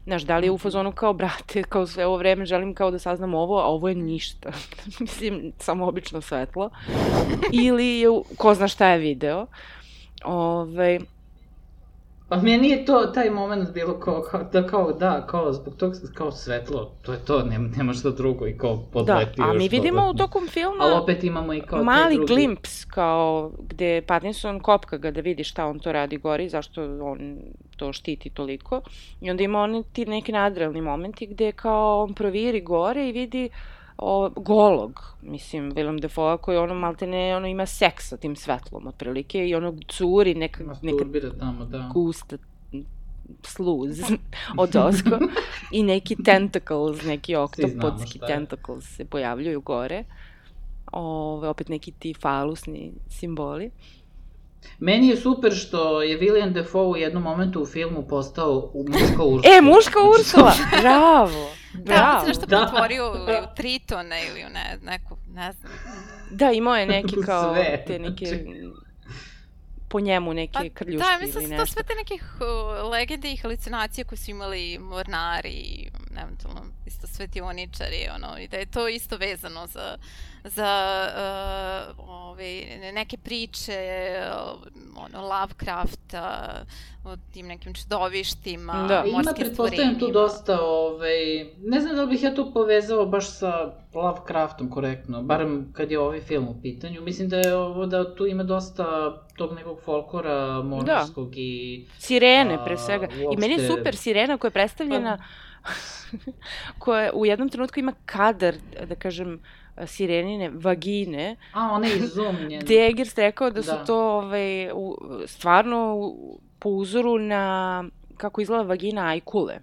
Znaš, da li je u fazonu kao, brate, kao sve ovo vreme želim kao da saznam ovo, a ovo je ništa. Mislim, samo obično svetlo. Ili je, ko zna šta je video. Ove, Pa meni je to, taj moment bilo kao, kao, da, kao, da, kao, zbog tog, kao svetlo, to je to, nema, nema šta drugo i kao da, podleti a još mi vidimo u dodatno. tokom filma Ali opet imamo i kao mali drugi... glimps kao gde Pattinson kopka ga da vidi šta on to radi gori, zašto on to štiti toliko. I onda ima oni ti neki nadrealni momenti gde kao on proviri gore i vidi o, golog, mislim, Willem Dafoe koji ono maltene ono ima seks sa tim svetlom otprilike i ono curi neka, neka tamo, da. gusta sluz od osko i neki tentacles, neki oktopodski tentacles se pojavljuju gore. Ove, opet neki ti falusni simboli. Meni je super što je William Defoe u jednom momentu u filmu postao u muška Ursula. E, muška Ursula! Bravo! Da, Bravo! se nešto Da. pretvorio u, Tritona ili u ne, neku, ne znam. Da, imao je neki kao sve, te neke znači. po njemu neke Pa, krljuške da, mislim ili da su to nešto. sve te neke uh, legende i halucinacije koje su imali mornari i eventualno isto svetioničari, ono, i da je to isto vezano za, za uh, ove, neke priče, uh, ono, Lovecrafta, o tim nekim čudovištima, Da. Ima, morskim pretpostavljam tu dosta, ovaj, ne znam da li bih ja to povezao baš sa Lovecraftom korektno, barem kad je ovaj film u pitanju. Mislim da je ovo, da tu ima dosta tog nekog folklora morskog i... Sirene, A, pre svega. I meni je uopšte- super sirena koja je predstavljena, Pa- koja u jednom trenutku ima kadar, da kažem, sirenine vagine, A, ona je izumljena. gde je Eggers rekao da su Da. to ovaj, u, stvarno u, po uzoru na kako izgleda vagina ajkule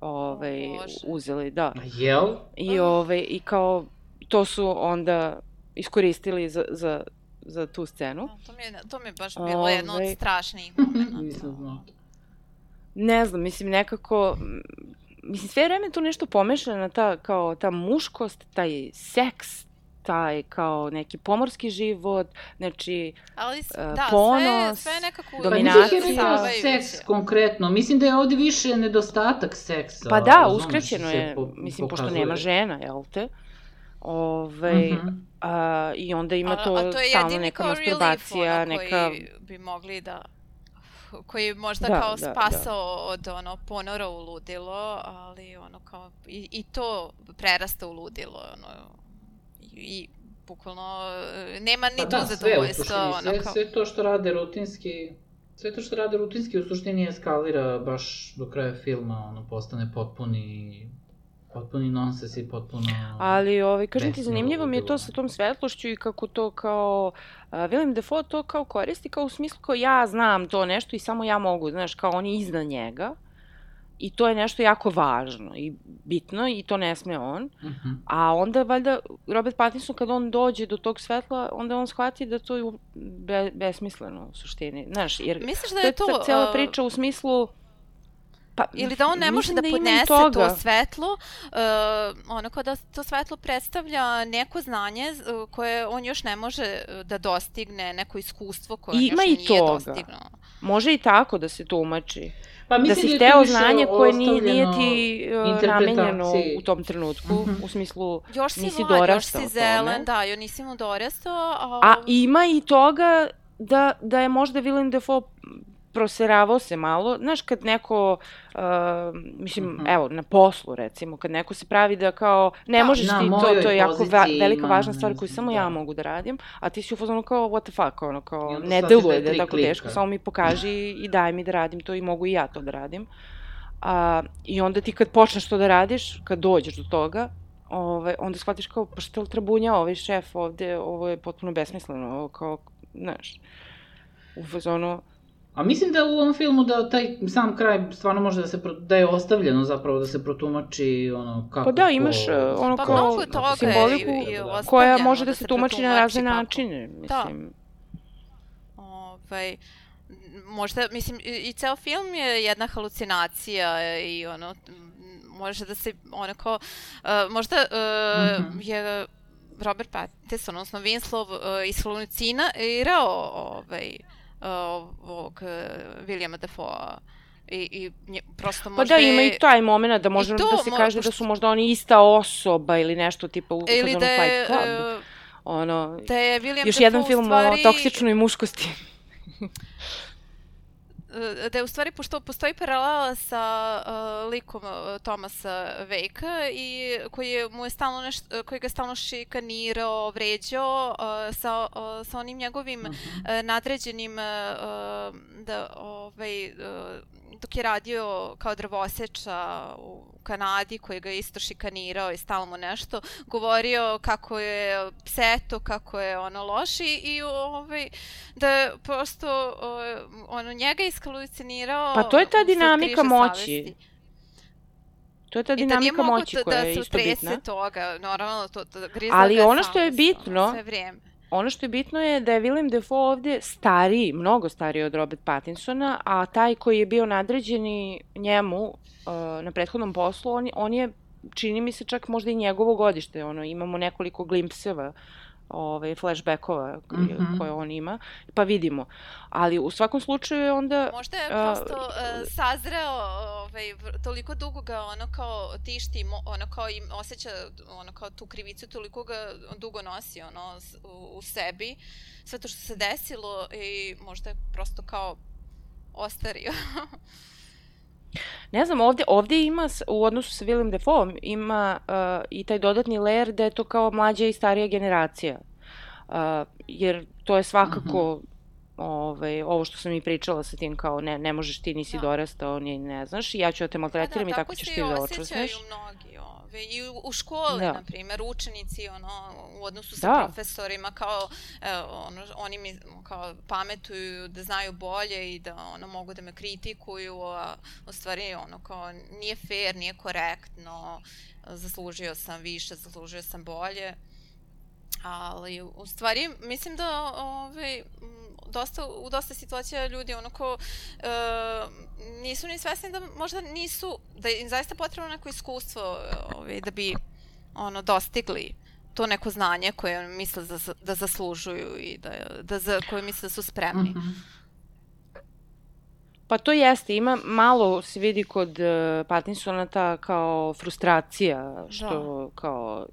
ovaj, uzeli, da. A Jel? I, ovaj, I kao, to su onda iskoristili za, za, za tu scenu. Da, To mi, je, to mi je baš bilo jedno od strašnih momenta. Nisam znao. Ne znam, mislim nekako, mislim sve vreme tu nešto pomešana, ta, kao ta muškost, taj seks, taj kao neki pomorski život, znači, Ali, e, da, sve, ponos, sve je nekako... Pa dominacija. nisam je rekla zavaravajuće. seks konkretno. Mislim da je ovde više nedostatak seksa. pa da, se je, po- mislim, pošto pokazuje. nema žena, jel te? Ove, Mhm. a, I onda ima A- to, a to je stalno jedini neka kao relief, masturbacija, neka... Koji bi mogli da koji je možda Da, kao da, da. spasao od ono ponora u ludilo, ali ono kao i, i to prerasta u ludilo, ono i, i bukvalno e, nema ni Pa tu da, sve suštini, ono sve, kao sve to što rade rutinski, sve to što rade rutinski u suštini eskalira baš do kraja filma, ono, postane potpuni, potpuni nonsens i potpuno... Ali, ovaj, kažem ti, zanimljivo mi je to sa tom svetlošću i kako to kao, uh, Willem Dafoe to kao koristi kao u smislu kao ja znam to nešto i samo ja mogu, znaš, kao on je iznad njega. I to je nešto jako važno i bitno i to ne sme on. Mhm. A onda, valjda, Robert Pattinson kad on dođe do tog svetla, onda on shvati da to je be, besmisleno u suštini. Znaš, jer Misliš da to je to ta cela uh, priča u smislu Pa, ili da on ne može da i podnese toga. to svetlo, uh, ono kao da to svetlo predstavlja neko znanje uh, koje on još ne može uh, da dostigne, neko iskustvo koje on Ima još i nije toga. dostignuo. Može i tako da se tumači. Pa da si je hteo znanje koje nije, nije ti uh, namenjeno u tom trenutku, Mhm. u smislu Još si nisi mlad, još dorastao si tome. zelen, da, još nisi mu dorastao, a... A ima i toga da, da je možda Willem Dafoe proseravao se malo, znaš kad neko, uh, mislim, Mhm. evo, na poslu recimo, kad neko se pravi da kao, ne Da, možeš ti, to, to je jako va, velika važna stvar koju samo da. ja mogu da radim, a ti si u fazonu kao, what the fuck, ono, kao, ne je deluje da je tako klika. teško, samo mi pokaži i daj mi da radim to i mogu i ja to da radim. A, I onda ti kad počneš to da radiš, kad dođeš do toga, ovaj, onda shvatiš kao, pa što trabunja ovaj šef ovde, ovo je potpuno besmisleno, ovo kao, znaš, u fazonu, A mislim da u ovom filmu da taj sam kraj stvarno može da se, pro- da je ostavljeno zapravo da se protumači ono kako pa da, ko- imaš e, ono Pa kao je simboliku i- i koja može da da se tumači na razne kako. načine, Da. mislim. Ovaj, možda, mislim, i, i ceo film je jedna halucinacija i ono, može da se, onako, uh, možda uh, Mhm. je Robert Pattinson, odnosno Winslow, uh, ishalucinirao ovaj, uh, ovog uh, Williama Dafoe i, i nje, prosto Pa možda da, ima i taj moment da može to da se mo- kaže da pošto- su možda oni ista osoba ili nešto tipa u ili da je, Fight Club. uh, ono, da je William još Dafoe jedan film stvari... o toksičnoj muškosti. da je u stvari, pošto postoji paralela sa uh, likom uh, Tomasa Vejka i koji je, mu je stalno nešto, koji ga stalno šikanirao, vređao uh, sa, uh, sa onim njegovim uh -huh. uh, nadređenim uh, da, ovaj, uh, dok je radio kao drvoseča u Kanadi, koji ga isto šikanirao i stalo mu nešto, govorio kako je pseto, kako je ono loši i ovaj, da je prosto ono, njega iskalucinirao... Pa to je ta dinamika moći. Savesti. To je ta dinamika da moći koja da je isto bitna. Da se toga, normalno, to, to griza Ali ono što je bitno, sve vrijeme ono što je bitno je da je Willem Dafoe ovde stariji, mnogo stariji od Robert Pattinsona, a taj koji je bio nadređeni njemu uh, na prethodnom poslu, on, on je, čini mi se čak možda i njegovo godište, ono, imamo nekoliko glimpseva ovaj, flashbackova mm -hmm. koje on ima, pa vidimo. Ali u svakom slučaju je onda... Možda je prosto uh, uh, sazreo ovaj, toliko dugo ga ono kao tišti, ono kao im osjeća ono kao tu krivicu, toliko ga dugo nosi ono u, u sebi, sve to što se desilo i možda je prosto kao ostario. Ne znam, ovde, ovde ima, u odnosu sa Willem Dafoe, ima uh, i taj dodatni layer da je to kao mlađa i starija generacija. Uh, jer to je svakako uh -huh. ovaj, ovo što sam i pričala sa tim kao ne, ne možeš ti nisi da. dorastao, ni ne znaš ja ću da te maltretiram da, da, i tako ćeš ti da očusneš. Tako se i mnogi ove, i u, u školi, da. na primjer, učenici, ono, u odnosu sa da. profesorima, kao, ono, oni mi, kao, pametuju da znaju bolje i da, ono, mogu da me kritikuju, a u stvari, ono, kao, nije fair, nije korektno, zaslužio sam više, zaslužio sam bolje. Ali, u stvari, mislim da, ovaj, dosta, u dosta situacija ljudi onako e, nisu ni svesni da možda nisu, da im zaista potrebno neko iskustvo ovaj, da bi ono dostigli to neko znanje koje misle da, da zaslužuju i da, da za, koje misle da su spremni. Mm -hmm. Pa to jeste, ima malo se vidi kod uh, Pattinsona ta kao frustracija, što da. kao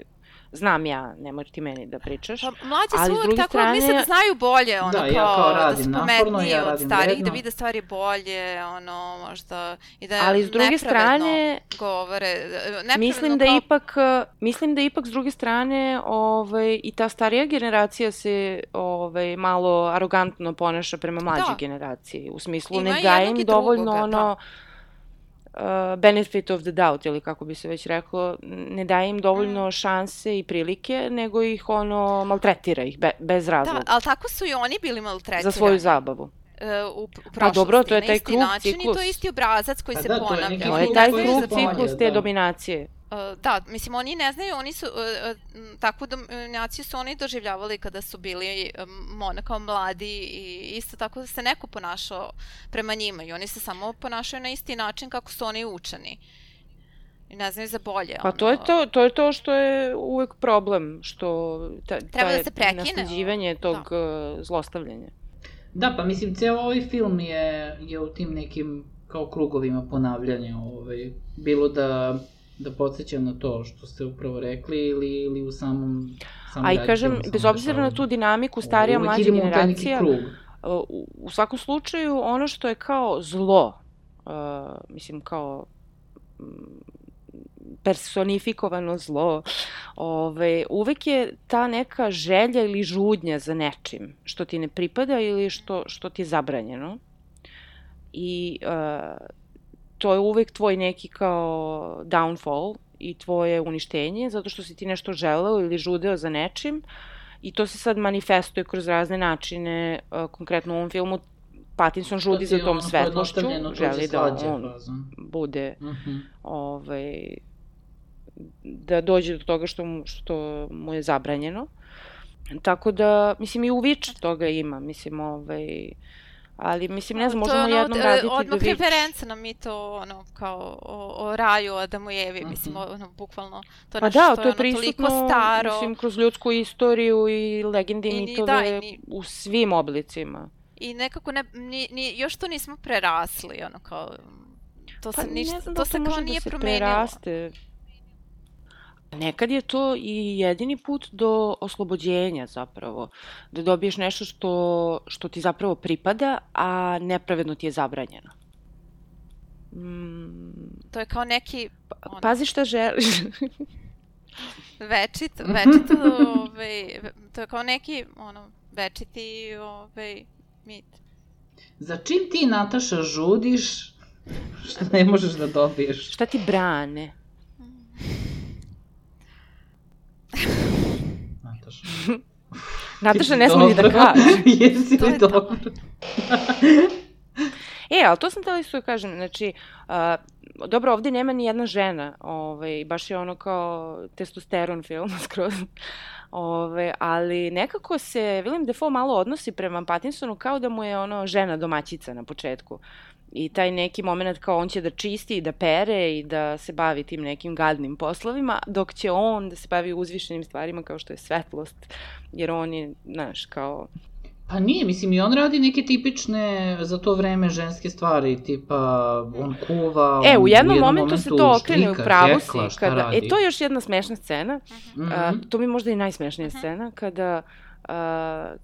znam ja, nemoj ti meni da pričaš. Pa mlađi su uvek tako, strane... misle da znaju bolje, ono, da, kao, ja kao da su pametniji ja od starijih, da vide stvari bolje, ono, možda, i da Ali s druge strane, govore, mislim da kao... ipak, mislim da ipak s druge strane, ovaj, i ta starija generacija se ovaj, malo arogantno ponaša prema mlađoj da. generaciji, u smislu Ima ne daje im dovoljno drugoga, ono, da benefit of the doubt, ili kako bi se već reklo, ne daje im dovoljno mm. šanse i prilike, nego ih ono maltretira ih be, bez da, razloga. Da, ali tako su i oni bili maltretirani. Za svoju zabavu uh, u prošlosti. Pa dobro, to je taj krug ciklus. I to je isti obrazac koji pa se da, ponavlja. To je taj krug ciklus te da. dominacije. Uh, da, mislim, oni ne znaju, oni su, uh, uh, takvu dominaciju su oni doživljavali kada su bili um, kao mladi i isto tako se neko ponašao prema njima i oni se samo ponašaju na isti način kako su oni učeni. I ne znaju za bolje. Pa ono... to, je to, to je to što je uvek problem, što ta, Treba da se prekine. nasleđivanje tog da. zlostavljanja. Da, pa mislim, ceo ovaj film je, je u tim nekim kao krugovima ponavljanja. Ovaj, bilo da da podsjećam na to što ste upravo rekli ili, ili u samom... samom A i kažem, bez obzira na tu dinamiku, starija, mlađa generacija, u, u svakom slučaju, ono što je kao zlo, uh, mislim, kao mm, personifikovano zlo, ove, uvek je ta neka želja ili žudnja za nečim što ti ne pripada ili što, što ti je zabranjeno. I uh, to je uvek tvoj neki kao downfall i tvoje uništenje, zato što si ti nešto želeo ili žudeo za nečim i to se sad manifestuje kroz razne načine, uh, konkretno u ovom filmu Pattinson žudi za tom svetlošću, želi da on bude uh mhm. -huh. ovaj, da dođe do toga što mu, što mu je zabranjeno. Tako da, mislim, i u Witch toga ima, mislim, ovaj, Ali, mislim, ne znam, možemo ono, jednom raditi odmah do Odmah referenca nam mi to, ono, kao o, o raju Adamu i Evi, uh -huh. mislim, ono, bukvalno, to je pa nešto da, to je, ono, toliko staro. mislim, kroz ljudsku istoriju i legendi i mitove da, i ni... u svim oblicima. I nekako, ne, ni, ni, još to nismo prerasli, ono, kao, to pa, se, ništa, to da se kao nije da se promenilo. Preraste Nekad je to i jedini put do oslobođenja zapravo. Da dobiješ nešto što, što ti zapravo pripada, a nepravedno ti je zabranjeno. Mm. To je kao neki... Pa, ono, Pazi šta želiš. večit, večito, ovaj, to je kao neki, ono, večiti, ovaj, mit. Za čim ti, Nataša, žudiš, što ne možeš da dobiješ? Šta ti brane? Nataša. Nataša ne smije da kaže. Jesi li dobro? e, ali to sam tela isto da kažem, znači, uh, dobro, ovde nema ni jedna žena, ovaj, baš je ono kao testosteron film skroz. Ove, ali nekako se Willem Dafoe malo odnosi prema Pattinsonu kao da mu je ono žena domaćica na početku. I taj neki moment kao on će da čisti i da pere i da se bavi tim nekim gadnim poslovima, dok će on da se bavi uzvišenim stvarima kao što je svetlost, jer on je, znaš, kao Pa nije, mislim, i on radi neke tipične za to vreme ženske stvari, tipa on kuva, E, u jednom, u jednom momentu, momentu se to okrene u pravu si. Kada, radi? E, to je još jedna smešna scena, mm -hmm. uh, to mi je možda i najsmešnija mm -hmm. scena, kada Uh,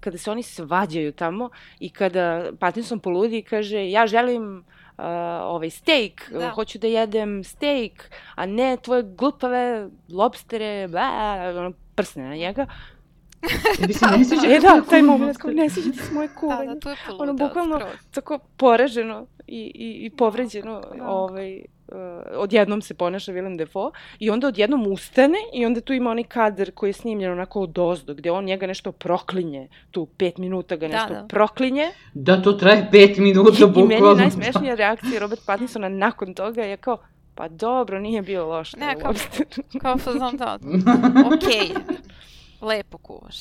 kada se oni svađaju tamo i kada Pattinson poludi i kaže ja želim uh, ovaj steak, da. hoću da jedem steak, a ne tvoje glupave lobstere, bla, ono, prsne na njega. Bi se ne sviđa E da, taj moment, kao ne sviđa se moje kuvanje. Da, da, to je Ono, bukvalno skroz. tako poraženo i, i, i povređeno, da. ovaj, uh, odjednom se ponaša Willem Dafoe i onda odjednom ustane i onda tu ima onaj kadar koji je snimljen onako od ozdo, gde on njega nešto proklinje, tu pet minuta ga da, nešto da, da. proklinje. Da, to traje pet minuta, bukvalno. I, meni najsmešnija reakcija Robert Pattinsona nakon toga je kao, pa dobro, nije bio loš. Ne, kao, kao fazon da, okej, okay lepo kuvaš.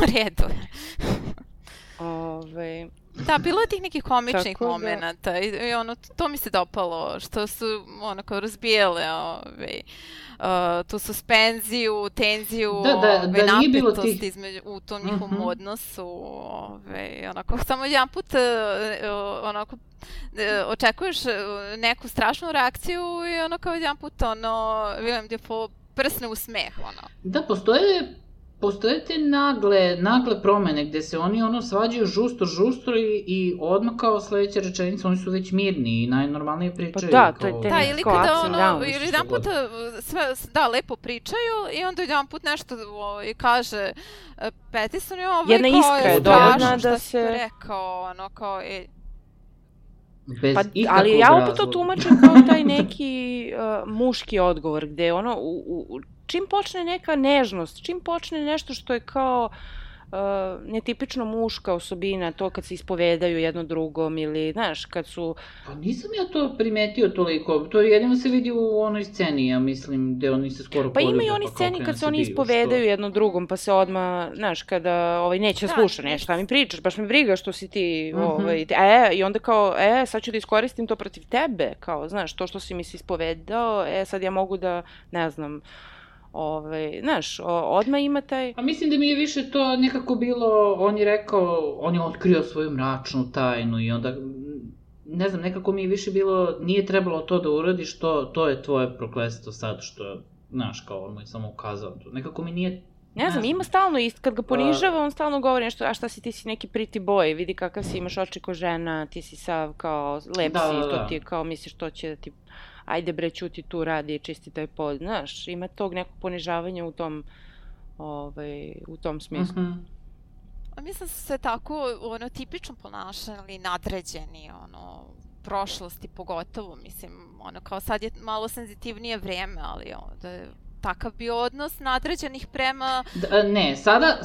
Redu. Ove... Da, bilo je tih nekih komičnih Tako momenta da. i, i ono, to mi se dopalo, što su ono kao razbijale ove, uh, tu suspenziju, tenziju, da, da, ove, da nije bilo tih... između, u tom njihovom uh -huh. odnosu, ove, onako, samo jedan put uh, onako, uh, očekuješ neku strašnu reakciju i ono kao jedan put ono, William Defoe prsne u smeh, ono. Da, postoje postoje te nagle, nagle promene gde se oni ono svađaju žustro, žustro i, i odmah kao sledeća rečenica oni su već mirni i najnormalnije pričaju. Pa da, to je te Da, ili kada ono, ili jedan put sve, da, lepo pričaju i onda jedan put nešto o, ovaj, i kaže e, Petison je ovaj Jedna iskra je dovoljna da se... rekao, ono kao, e, Bez pa, ali ja opet to tumačim kao taj neki uh, muški odgovor, gde ono, u, u, čim počne neka nežnost, čim počne nešto što je kao uh, netipično muška osobina, to kad se ispovedaju jedno drugom ili, znaš, kad su... Pa nisam ja to primetio toliko, to jedino se vidi u onoj sceni, ja mislim, gde oni se skoro Pa ima i oni pa sceni kad se oni ispovedaju što... jedno drugom, pa se odma, znaš, kada ovaj, neće da, sluša nešto, šta mi pričaš, baš me briga što si ti, uh mhm. -huh. ovaj, e, i onda kao, e, sad ću da iskoristim to protiv tebe, kao, znaš, to što si mi se ispovedao, e, sad ja mogu da, ne znam, Ove, znaš, odma ima taj... A mislim da mi je više to nekako bilo, on je rekao, on je otkrio svoju mračnu tajnu i onda, ne znam, nekako mi je više bilo, nije trebalo to da uradiš, to, to je tvoje proklestvo sad što, znaš, kao on mu je samo ukazao to. Nekako mi nije Ne, znam, ima stalno ist, kad ga ponižava, on stalno govori nešto, a šta si, ti si neki pretty boy, vidi kakav si, imaš oči ko žena, ti si sav kao lep da, si, da, da. to ti je kao misliš to će da ti ajde bre, čuti tu, radi, čisti taj pod, znaš, ima tog nekog ponižavanja u tom, ovaj, u tom smislu. Mm -hmm. A mislim da su se tako, ono, tipično ponašali, nadređeni, ono, prošlosti pogotovo, mislim, ono, kao sad je malo senzitivnije vreme, ali ono, da je takav bio odnos nadređenih prema... Da, ne, sada,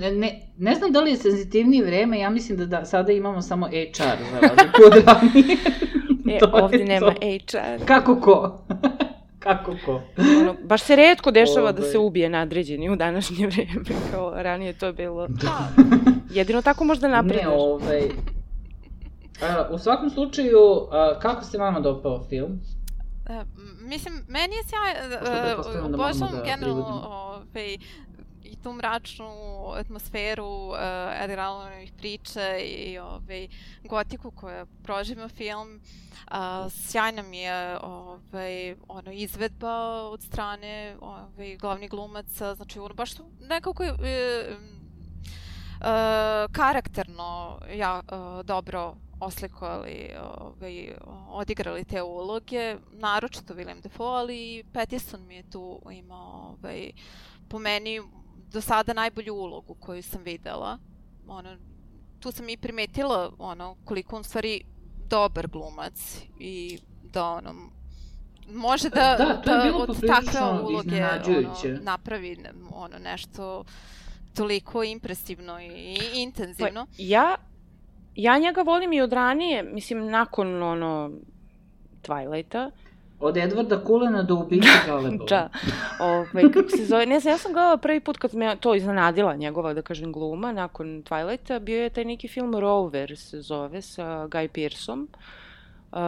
ne, ne, ne znam da li je senzitivnije vreme, ja mislim da, da sada imamo samo HR za razliku od ranije. E, ovde nema to. HR. Kako ko? Kako ko? Ono, baš se redko dešava Ove. da se ubije nadređeni u današnje vreme, kao ranije to je bilo. Da. Jedino tako možda napredneš. Ne, ovaj... A, u svakom slučaju, a, kako se vama dopao film? Uh, mislim, meni je sjaj, uh, obožavam da generalno ovaj, tu mračnu atmosferu uh, Edgar Allanovih priča i ovaj, gotiku koja prožima film. Uh, sjajna mi je ovaj, ono, izvedba od strane ovaj, glavnih glumaca, znači ono baš nekako je, uh, uh, karakterno ja, dobro oslikovali, ovaj, odigrali te uloge, naročito William Defoe, ali Pattison mi je tu imao ovaj, po meni do sada najbolju ulogu koju sam videla. Ono, tu sam i primetila ono, koliko on stvari dobar glumac i da ono, može da, da, da od takve uloge ono, napravi ono, nešto toliko impresivno i intenzivno. Pa, ja ja njega volim i od ranije, mislim, nakon, ono, Twilighta. Od Edvarda Kulena do ubice Galebova. da. Ovaj, kako se zove, ne znam, ja sam gledala prvi put kad me to iznenadila njegova, da kažem, gluma, nakon Twilighta, bio je taj neki film Rover se zove, sa Guy Pearceom, uh,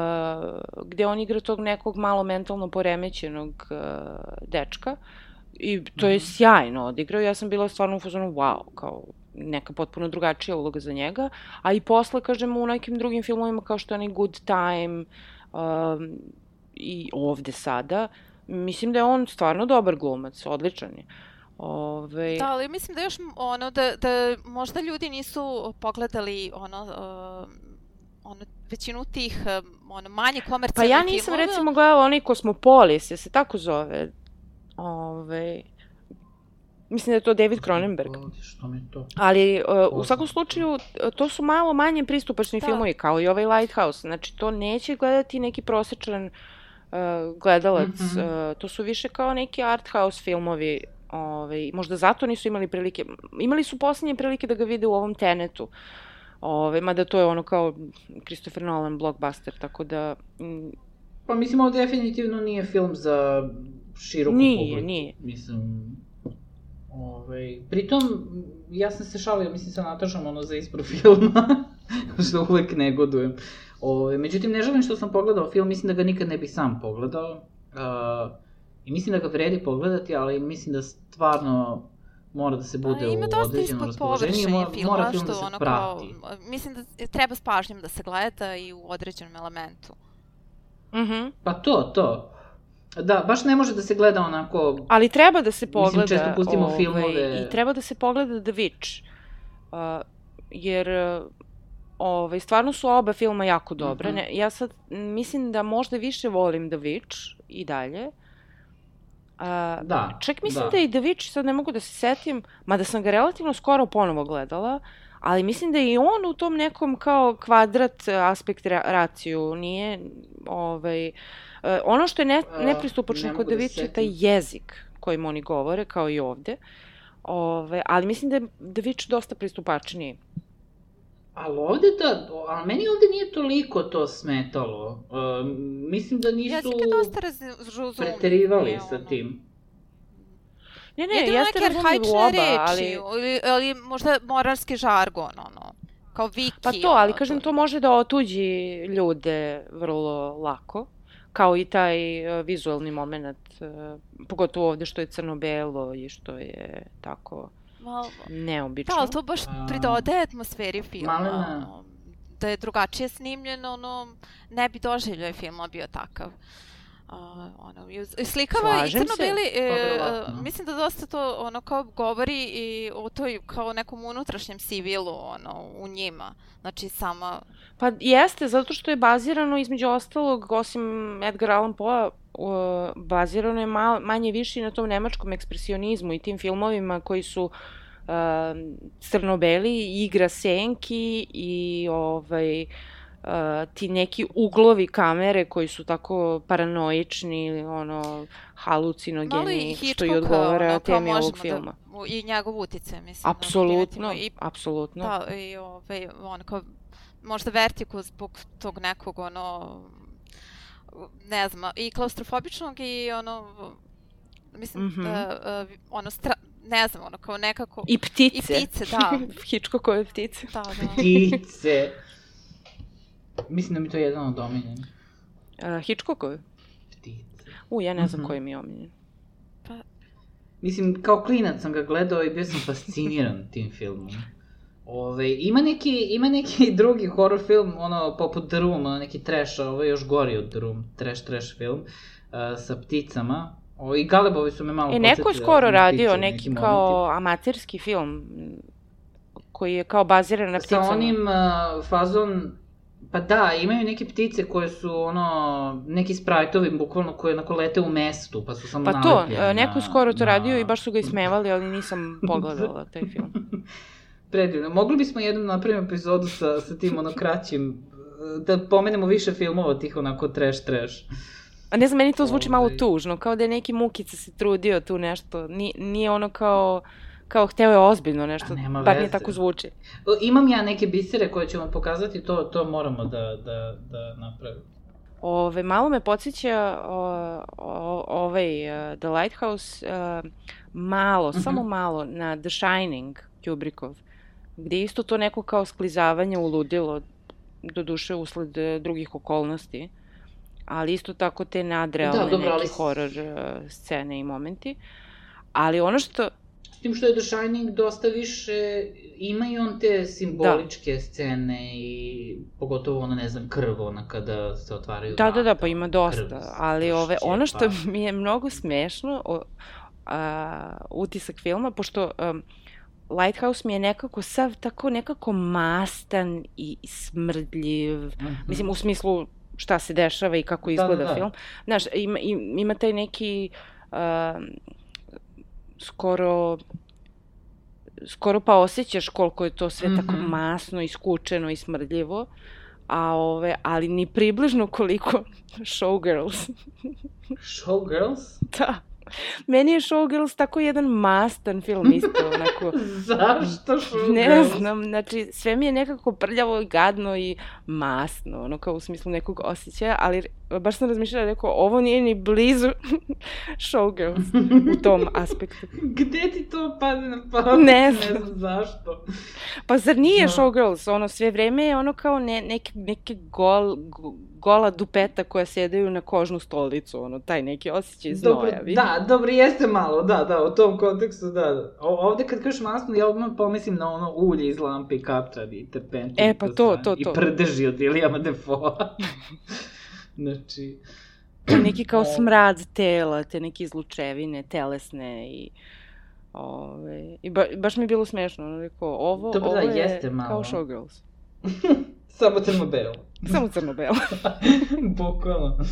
gde on igra tog nekog malo mentalno poremećenog uh, dečka. I to je mhm. sjajno odigrao, ja sam bila stvarno u fazonu wow, kao neka potpuno drugačija uloga za njega, a i posle, kažem, u nekim drugim filmovima kao što je onaj Good Time um, i ovde sada, mislim da je on stvarno dobar glumac, odličan je. Ove... Da, ali mislim da još ono, da, da možda ljudi nisu pogledali ono, uh, ono većinu tih um, ono, manje komercijalnih filmova. Pa ja nisam filmova. recimo gledala onaj Kosmopolis, je se tako zove? Ove, Mislim da je to David Cronenberg. Što mi to? Ali uh, u svakom slučaju to su malo manje pristupačni da. filmovi kao i ovaj Lighthouse. Znači to neće gledati neki prosečan uh, gledalac. Mm -hmm. uh, to su više kao neki art house filmovi. Ovaj, možda zato nisu imali prilike. Imali su poslednje prilike da ga vide u ovom Tenetu. Ove, mada to je ono kao Christopher Nolan blockbuster, tako da... Mm, pa mislim, ovo definitivno nije film za široku nije, publiku. Nije, nije. Mislim, Ove, ovaj, pritom, ja sam se šalio, mislim, sa Natašom, ono, za ispro filma, što uvek negodujem. Ove, međutim, ne želim što sam pogledao film, mislim da ga nikad ne bih sam pogledao. Uh, I mislim da ga vredi pogledati, ali mislim da stvarno mora da se bude u određenom raspoloženju mora, filma, mora film da se ono prati. Kao, mislim da treba s pažnjom da se gleda i u određenom elementu. Mhm. Mm -hmm. pa to, to. Da, baš ne može da se gleda onako... Ali treba da se pogleda... Mislim, često pustimo ovaj, filmove... I treba da se pogleda The Witch. Uh, jer ovaj, stvarno su oba filma jako dobre. Mm -hmm. ne, ja sad mislim da možda više volim The Witch i dalje. Uh, da. Čak mislim da. da i The Witch, sad ne mogu da se setim, mada sam ga relativno skoro ponovo gledala, ali mislim da i on u tom nekom kao kvadrat aspekt raciju, nije ovaj, uh, Uh, ono što je ne, nepristupačno ne kod da Vića je taj jezik kojim oni govore, kao i ovde. Ove, ali mislim da je Vić dosta pristupačniji. Ali ovde da, ali meni ovde nije toliko to smetalo. Uh, mislim da nisu Jezik je dosta razumljiv. preterivali sa tim. Ne, ne, Jedino jeste razumljiv u oba, reči, ali... ali možda moralski žargon, ono, kao viki. Pa to, ali kažem, to može da otuđi ljude vrlo lako kao i taj uh, vizualni moment, uh, pogotovo ovde što je crno-belo i što je tako Malo... neobično. Da, ali to baš pridode atmosferi filma. Malena. Da je drugačije snimljeno, ono, ne bi doživljaj filma bio takav. Uh, ono, i slikava Slažem i crno-beli, e, uh, mislim da dosta to ono kao govori i o toj kao nekom unutrašnjem sivilu ono, u njima. Znači sama... Pa jeste, zato što je bazirano između ostalog, osim Edgar Allan Poe, bazirano je mal, manje više na tom nemačkom ekspresionizmu i tim filmovima koji su uh, crno-beli, igra senki i ovaj, uh, ti neki uglovi kamere koji su tako paranoični ono halucinogeni što i odgovara ono, temi ovog da filma. Da, I njegov utice, mislim. Apsolutno, da i, apsolutno. Da, i ovaj, ono kao, možda vertigo zbog tog nekog ono ne znam, i klaustrofobičnog i ono mislim, mm -hmm. uh, uh, ono, stra, ne znam, ono, kao nekako... I ptice. I ptice, da. Hitchcockove ptice. Da, da. Ptice. Mislim da mi to je jedan od omiljenih. Uh, Hitchcockove? Ptice. U, ja ne znam mm -hmm. koji mi je omiljen. Pa, Mislim, kao klinac sam ga gledao i bio sam fasciniran tim filmom. Ove, ima neki, ima neki drugi horror film, ono, poput The Room, ono, neki trash, ovo je još gori od The Room, trash, trash film, uh, sa pticama. O, I Galebovi su me malo E, neko je skoro radio neki kao amaterski film koji je kao baziran na pticama. Sa onim uh, fazon Pa da, imaju neke ptice koje su ono, neki sprajtovi bukvalno koje onako lete u mestu, pa su samo Pa to, neko je skoro to na... radio i baš su ga ismevali, ali nisam pogledala taj film. Predivno. Mogli bismo jednom napraviti epizodu sa, sa tim ono kraćim, da pomenemo više filmova tih onako trash trash. A ne znam, meni to zvuči malo ovaj. tužno, kao da je neki mukica se trudio tu nešto, nije, nije ono kao kao hteo je ozbiljno nešto, bar nije tako zvuči. Imam ja neke bisere koje ću vam pokazati, to, to moramo da, da, da napravimo. Ove, malo me podsjeća o, o, ovaj uh, The Lighthouse, uh, malo, mhm. -huh. samo malo, na The Shining Kubrickov, gde isto to neko kao sklizavanje uludilo, do duše usled e, drugih okolnosti, ali isto tako te nadrealne da, dobro, ali... horor uh, scene i momenti. Ali ono što tim što je The Shining dosta više, ima i on te simboličke da. scene i pogotovo ono, ne znam, krv, ona kada se otvaraju Da, vrata, da, da, pa ima dosta, krv, ali ove, ono što mi je mnogo smešno, o, a, utisak filma, pošto um, Lighthouse mi je nekako sav tako nekako mastan i smrdljiv, mm -hmm. mislim u smislu šta se dešava i kako izgleda da, da, da. film. Znaš, ima, ima taj neki uh, skoro skoro pa osjećaš koliko je to sve mm -hmm. tako masno i skučeno i smrdljivo, a ove, ali ni približno koliko Showgirls. Showgirls? da. Meni je Showgirls tako jedan mastan film isto, onako... Zašto Showgirls? Ne znam, znači sve mi je nekako prljavo i gadno i masno, ono kao u smislu nekog osjećaja, ali baš sam razmišljala, rekao, ovo nije ni blizu Showgirls u tom aspektu. Gde ti to padne na pamet? Ne znam. Ne znam zašto. Pa zar nije no. Showgirls, ono sve vreme je ono kao ne, neke, neke gol, gola dupeta koja sedaju na kožnu stolicu, ono, taj neki osjećaj znoja, dobro, vidi? Da, dobro, jeste malo, da, da, u tom kontekstu, da. da. O, ovde kad kažeš masno, ja odmah pomislim na ono ulje iz lampe i kapčad i terpentin. E, pa to, to, to. I prdeži od Ilijama Defoa. znači... neki kao smrad tela, te neke izlučevine, telesne i... Ove, I ba, baš mi je bilo smešno, ono rekao, ovo, Dobro, ovo da, je jeste malo. kao Showgirls. Samo crno-belo. Samo crno-belo. Bukvalno.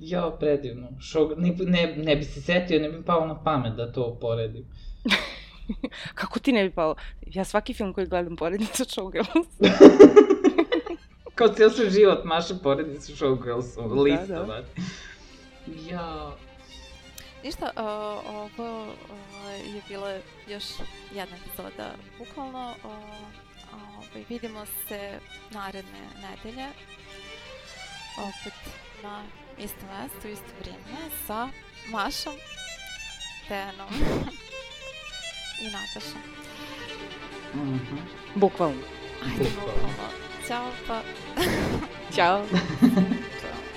Ja, predivno. Šog... Ne, ne, ne bi se setio, ne bi pao na pamet da to poredim. Kako ti ne bi pao? Ja svaki film koji gledam poredim sa Showgirls. Kao cijel svoj život maša poredim sa Showgirlsom. Da, Lista, da. Ja... Ništa, uh, ovo uh, je bila još jedna epizoda. Bukvalno, uh, Ovaj, vidimo se naredne nedelje. Opet na isto mesto, isto vrijeme sa Mašom, Dejanom i Natašom. Mm -hmm. Bukvalno. Ajde, bukvalno. Ćao pa. Ćao.